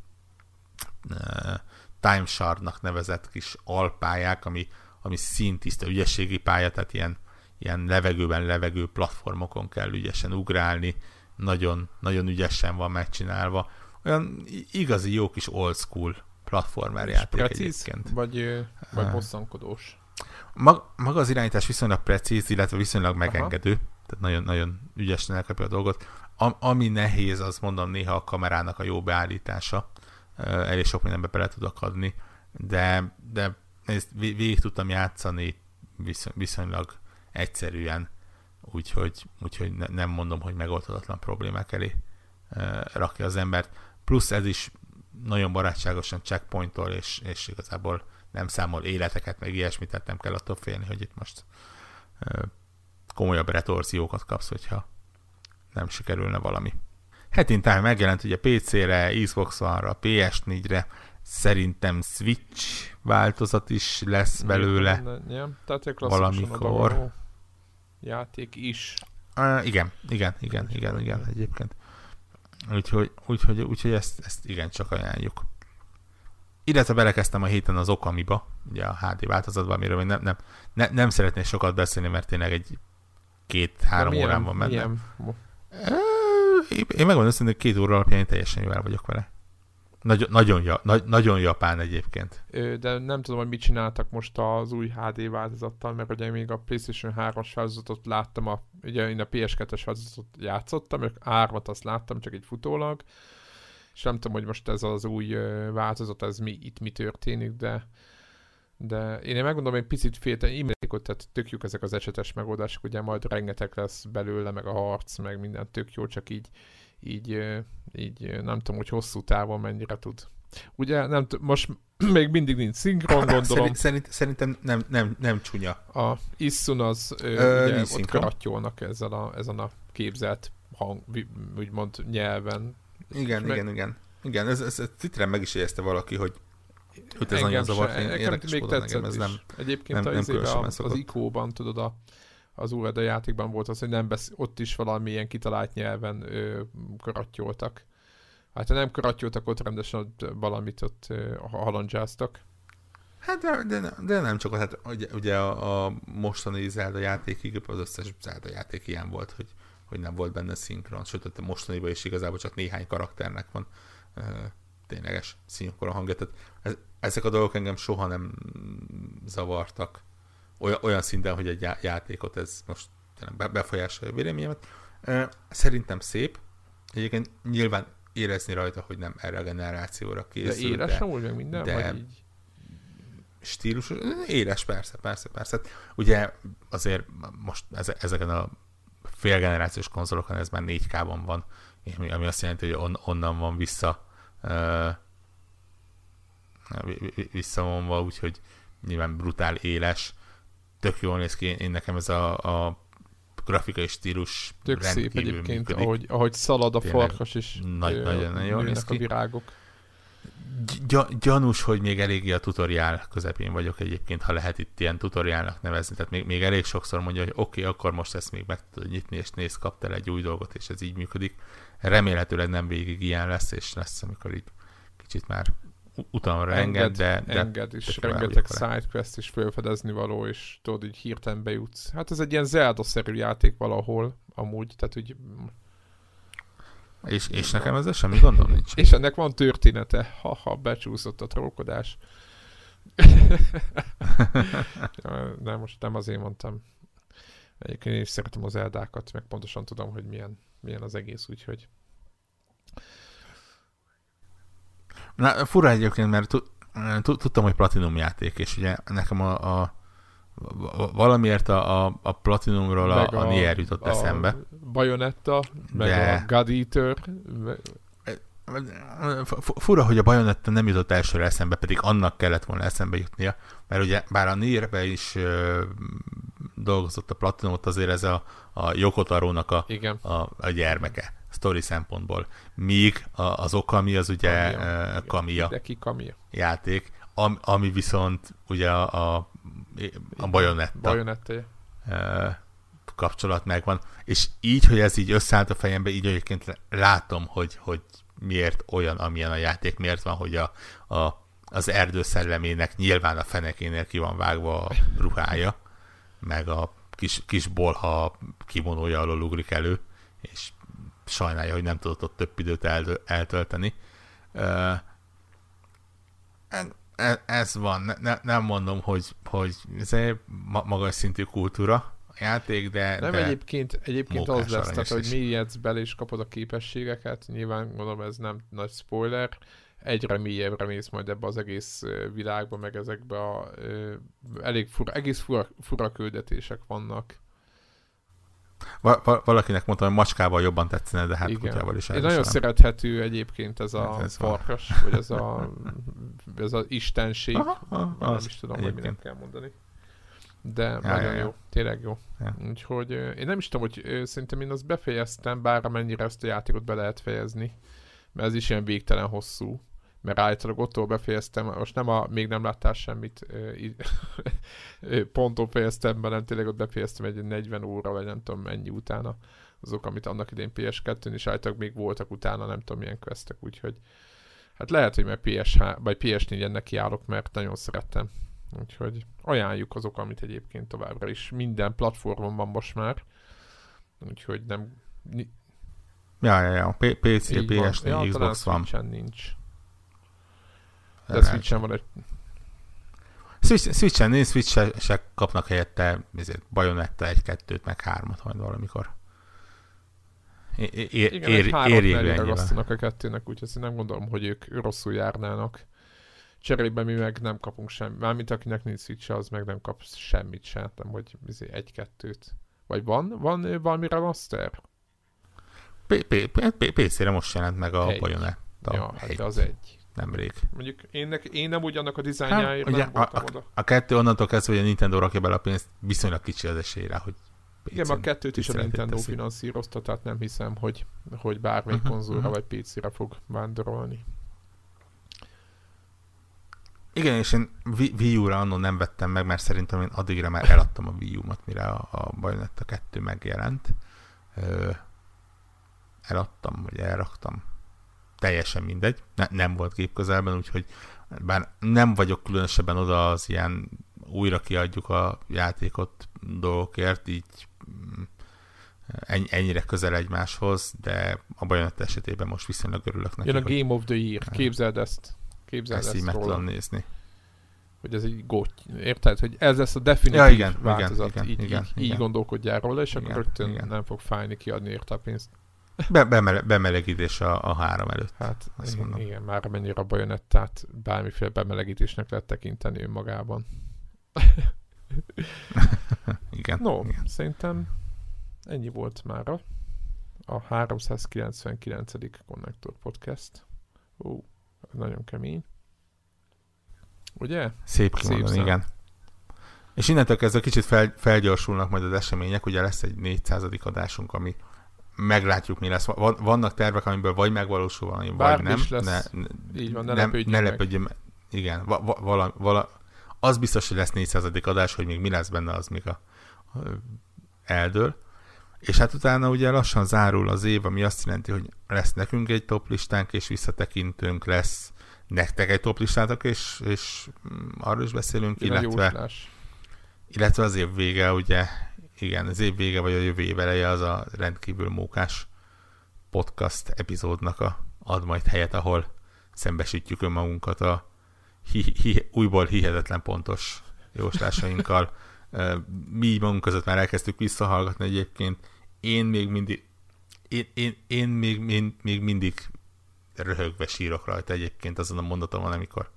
time shardnak nevezett kis alpályák, ami, ami szintiszta ügyességi pálya, tehát ilyen, ilyen levegőben levegő platformokon kell ügyesen ugrálni, nagyon, nagyon ügyesen van megcsinálva. Olyan igazi jó kis old school platformer játék precíz, egyébként. Vagy, vagy bosszankodós? Mag, maga az irányítás viszonylag precíz, illetve viszonylag megengedő, Aha. tehát nagyon, nagyon ügyesen elkapja a dolgot. A, ami nehéz, az mondom néha a kamerának a jó beállítása. Elég sok mindenbe bele tudok adni, de, de nézd, végig tudtam játszani viszonylag egyszerűen, úgyhogy, úgyhogy nem mondom, hogy megoldhatatlan problémák elé rakja az embert. Plusz ez is nagyon barátságosan checkpointol, és, és igazából nem számol életeket, meg ilyesmit, tehát nem kell attól félni, hogy itt most komolyabb retorziókat kapsz, hogyha nem sikerülne valami. Hetén Time megjelent ugye PC-re, Xbox One-ra, PS4-re, szerintem Switch változat is lesz belőle ja, tehát valamikor. játék is. Uh, igen, igen, igen, igen, igen, egyébként. Úgyhogy, úgyhogy, úgyhogy ezt, ezt igen, csak ajánljuk. Illetve belekezdtem a héten az Okamiba, ugye a HD változatban, amiről még nem, nem, ne, nem szeretnék sokat beszélni, mert tényleg egy két-három órán van menne. Én megmondom hogy két óra alapján én teljesen jól vagyok vele. Nagyon, nagyon, ja, nagy, nagyon japán egyébként. De nem tudom, hogy mit csináltak most az új HD változattal, mert ugye még a PlayStation 3-as változatot láttam, a, ugye én a PS2-es változatot játszottam, mert ármat azt láttam, csak egy futólag, és nem tudom, hogy most ez az új változat, ez mi, itt mi történik, de de én megmondom, hogy egy picit féltem, imádjuk, tehát tök jók ezek az esetes megoldások, ugye majd rengeteg lesz belőle, meg a harc, meg minden tök jó, csak így, így, így nem tudom, hogy hosszú távon mennyire tud. Ugye nem t- most még mindig nincs szinkron, gondolom. Szerint, szerint, szerintem nem, nem, nem csúnya. A Issun az Ö, ugye, ott karattyolnak ezzel a, ezen a képzelt hang, úgymond nyelven. Igen, igen, meg... igen. Igen, ez, ez, ez titrem meg is érezte valaki, hogy hogy ez nagyon zavart, én érdekes még módon engem ez nem Egyébként nem, nem a, az, az ICO-ban, tudod, a, az Ureda játékban volt az, hogy nem besz, ott is valamilyen kitalált nyelven ö, karattyoltak. Hát ha nem karattyoltak, ott rendesen ott valamit ott ö, halandzsáztak. Hát de, de, de nem csak, hát ugye, ugye a, a mostani Zelda játékig az összes Zelda játék ilyen volt, hogy, hogy nem volt benne szinkron, sőt, a mostaniban is igazából csak néhány karakternek van tényleges színkora hangja. Tehát ez, ezek a dolgok engem soha nem zavartak olyan, olyan szinten, hogy egy játékot ez most befolyásolja a véleményemet. Szerintem szép. Egyébként nyilván érezni rajta, hogy nem erre a generációra készül. De éres de, meg minden, de vagy így? Stílus, éres, persze, persze, persze. Ugye azért most ezeken a félgenerációs konzolokon ez már 4K-ban van, ami azt jelenti, hogy on, onnan van vissza visszavonva, úgyhogy nyilván brutál éles, tök jól néz ki, én nekem ez a, a grafikai stílus Tök szép egyébként, ahogy, ahogy szalad a Tényleg farkas, és nagy, nagyon, nagyon jól néz ki. a virágok. Gy- gyanús, hogy még eléggé a tutoriál közepén vagyok egyébként, ha lehet itt ilyen tutoriálnak nevezni. Tehát még, még elég sokszor mondja, hogy oké, okay, akkor most ezt még meg tudod nyitni, és néz, kaptál egy új dolgot, és ez így működik. Remélhetőleg nem végig ilyen lesz, és lesz, amikor így kicsit már utána enged, de, de enged, és rengeteg sidequest is felfedezni való, és tudod, így hirtelen bejutsz. Hát ez egy ilyen Zelda-szerű játék valahol, amúgy, tehát úgy... És, és nekem ez semmi gondom nincs. És ennek van története. Ha-ha, becsúszott a trókodás. nem, most nem azért mondtam. Egyébként én is szeretem az eldákat, meg pontosan tudom, hogy milyen, milyen az egész, úgyhogy... Na, fura egyébként, mert tudtam, hogy Platinum játék, és ugye nekem a, a valamiért a, a, a Platinumról a, a, a Nier jutott a eszembe. Bayonetta, meg De... a God Eater. Fura, hogy a Bayonetta nem jutott elsőre eszembe, pedig annak kellett volna eszembe jutnia, mert ugye bár a Nierbe is ö, dolgozott a Platinumot, azért ez a, a Jokotarónak a, Igen. a, a gyermeke story szempontból. Míg a, az Okami az ugye Kamia, Kamia, Kamia játék, am, ami viszont ugye a, a, a Bayonetta. Uh, kapcsolat megvan, és így, hogy ez így összeállt a fejembe, így egyébként látom, hogy, hogy miért olyan, amilyen a játék, miért van, hogy a, a, az erdő szellemének nyilván a fenekénél ki van vágva a ruhája, meg a kis, kis bolha kimonója alól ugrik elő, és sajnálja, hogy nem tudott ott több időt eltölteni. E, e, ez van, ne, ne, nem mondom, hogy, hogy ez magas szintű kultúra játék, de... Nem, de egyébként, egyébként az lesz, tehát, hogy mélyedsz bele és kapod a képességeket, nyilván gondolom ez nem nagy spoiler, egyre mélyebbre mész majd ebbe az egész világba, meg ezekbe a elég fura, egész fura, fura küldetések vannak. Va- valakinek mondtam, hogy macskával jobban tetszene, de hát Igen. kutyával is Én nagyon szerethető egyébként ez a hát ez farkas, van. vagy ez a ez az istenség. Aha, aha, nem is tudom, hogy minek kell mondani. De ja, nagyon ja, jó, tényleg jó. Ja. Úgyhogy én nem is tudom, hogy szerintem én azt befejeztem, bár amennyire ezt a játékot be lehet fejezni, mert ez is ilyen végtelen hosszú mert általában ottól befejeztem, most nem a, még nem láttál semmit, ponton fejeztem be, nem tényleg ott befejeztem egy 40 óra, vagy nem tudom mennyi utána, azok, amit annak idén PS2-n, és általában még voltak utána, nem tudom milyen questek, úgyhogy hát lehet, hogy meg PSH, vagy PS4-en nekiállok, mert nagyon szerettem. Úgyhogy ajánljuk azok, amit egyébként továbbra is minden platformon van most már. Úgyhogy nem... Ja, ja, ja. PC, PS4, ja, Xbox van. nincs. De Switch-en van egy... Switch, Switch-en nincs, switch se kapnak helyette ezért Bayonetta 1-2-t, meg 3-at majd valamikor. É, é, Igen, ér, egy hármat ragasztanak a kettőnek, úgyhogy nem gondolom, hogy ők rosszul járnának. Cserébe mi meg nem kapunk semmit. Mármint akinek nincs switch az meg nem kap semmit sem, nem, hogy izé egy-kettőt. Vagy van, van valami remaster? PC-re most jelent meg a Bayonetta. Ja, hát az egy nemrég. Mondjuk én, nek, én nem ugyanak a dizájnjáért hát, nem ugye, a, oda. A kettő onnantól kezdve, hogy a Nintendo rakja bele a pénzt, viszonylag kicsi az esélyre, hogy igen, a kettőt is a Nintendo teszi. finanszírozta, tehát nem hiszem, hogy, hogy bármelyik uh-huh, konzolra uh-huh. vagy PC-re fog vándorolni. Igen, és én Wii U-ra annól nem vettem meg, mert szerintem én addigra már eladtam a Wii U-mat, mire a, a Bayonetta 2 megjelent. Ö, eladtam, vagy elraktam teljesen mindegy, ne, nem volt gép közelben, úgyhogy bár nem vagyok különösebben oda az ilyen újra kiadjuk a játékot dolgokért, így mm, ennyire közel egymáshoz, de a Bajonetta esetében most viszonylag örülök neki. Jön a Game of the Year, képzeld ezt. Képzeld ezt, ezt így meg tudom nézni. Hogy ez egy gót, érted? Hogy ez lesz a definitív ja, igen, változat, igen, így, igen, így, igen. így gondolkodjál róla, és igen, akkor rögtön igen. nem fog fájni kiadni érte a pénzt. Be, bemele, bemelegítés a, a három előtt. Hát azt igen, igen, már mennyire a bajonettát bármiféle bemelegítésnek lehet tekinteni önmagában. igen. No, igen. szerintem ennyi volt már a 399. Connector Podcast. Ó, nagyon kemény. Ugye? Szép kimondani, Szép igen. És innentől kezdve kicsit fel, felgyorsulnak majd az események, ugye lesz egy 400. adásunk, ami meglátjuk, mi lesz. Vannak tervek, amiből vagy megvalósul valami, vagy nem. Lesz. Ne, Így van, ne nem, ne lepődjön meg. Igen, va, va, vala, vala, az biztos, hogy lesz 400. adás, hogy még mi lesz benne, az még a, a eldől. És hát utána ugye lassan zárul az év, ami azt jelenti, hogy lesz nekünk egy top listánk, és visszatekintünk, lesz nektek egy top listátok, és, és mm, arról is beszélünk, Én illetve, illetve az év vége ugye igen, az év vége vagy a jövő év eleje az a rendkívül mókás podcast epizódnak a, ad majd helyet, ahol szembesítjük önmagunkat a hi, hi, újból hihetetlen pontos jóslásainkkal. Mi magunk között már elkezdtük visszahallgatni egyébként. Én még mindig én, én, én még, még, még mindig röhögve sírok rajta egyébként azon a mondatomon, amikor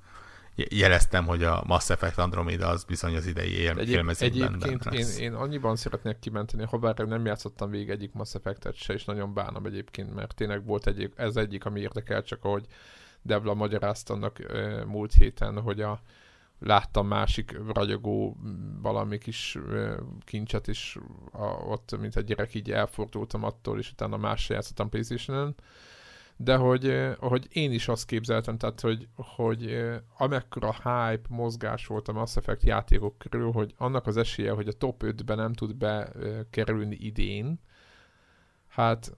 jeleztem, hogy a Mass Effect Andromeda az bizony az idei él, Egyéb, Egyébként én, én annyiban szeretnék kimenteni, ha bár nem játszottam végig egyik Mass Effect-et se, és nagyon bánom egyébként, mert tényleg volt egyik, ez egyik, ami érdekel, csak ahogy Devla magyarázta annak e, múlt héten, hogy a, láttam másik ragyogó valami kis kincset is a, ott, mint egy gyerek így elfordultam attól, és utána másra játszottam Playstation-en, de hogy, hogy én is azt képzeltem, tehát hogy, hogy amekkora hype, mozgás volt a Mass Effect játékok körül, hogy annak az esélye, hogy a top 5-ben nem tud bekerülni idén, hát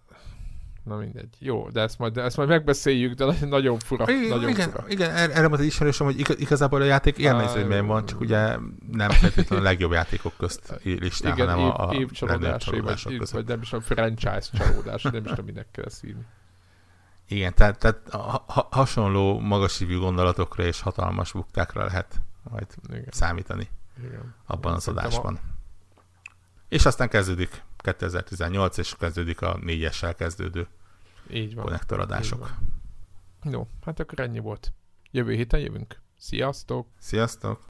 Na mindegy. Jó, de ezt majd, de ezt majd megbeszéljük, de nagyon fura. Igen, nagyon igen, fura. igen erre mondta ismerősöm, hogy igazából a játék élmezőnyben van, csak ugye nem feltétlenül a legjobb játékok közt listán, igen, hanem év, a, a év csalódásai, vagy, között. vagy nem is a franchise csalódás, nem is tudom, minek kell ezt írni. Igen, tehát, tehát ha, hasonló magasívű gondolatokra és hatalmas buktákra lehet majd Igen. számítani Igen. abban az adásban. A... És aztán kezdődik 2018, és kezdődik a négyessel kezdődő Így van. konnektoradások. Így van. Jó, hát akkor ennyi volt. Jövő héten jövünk. Sziasztok! Sziasztok!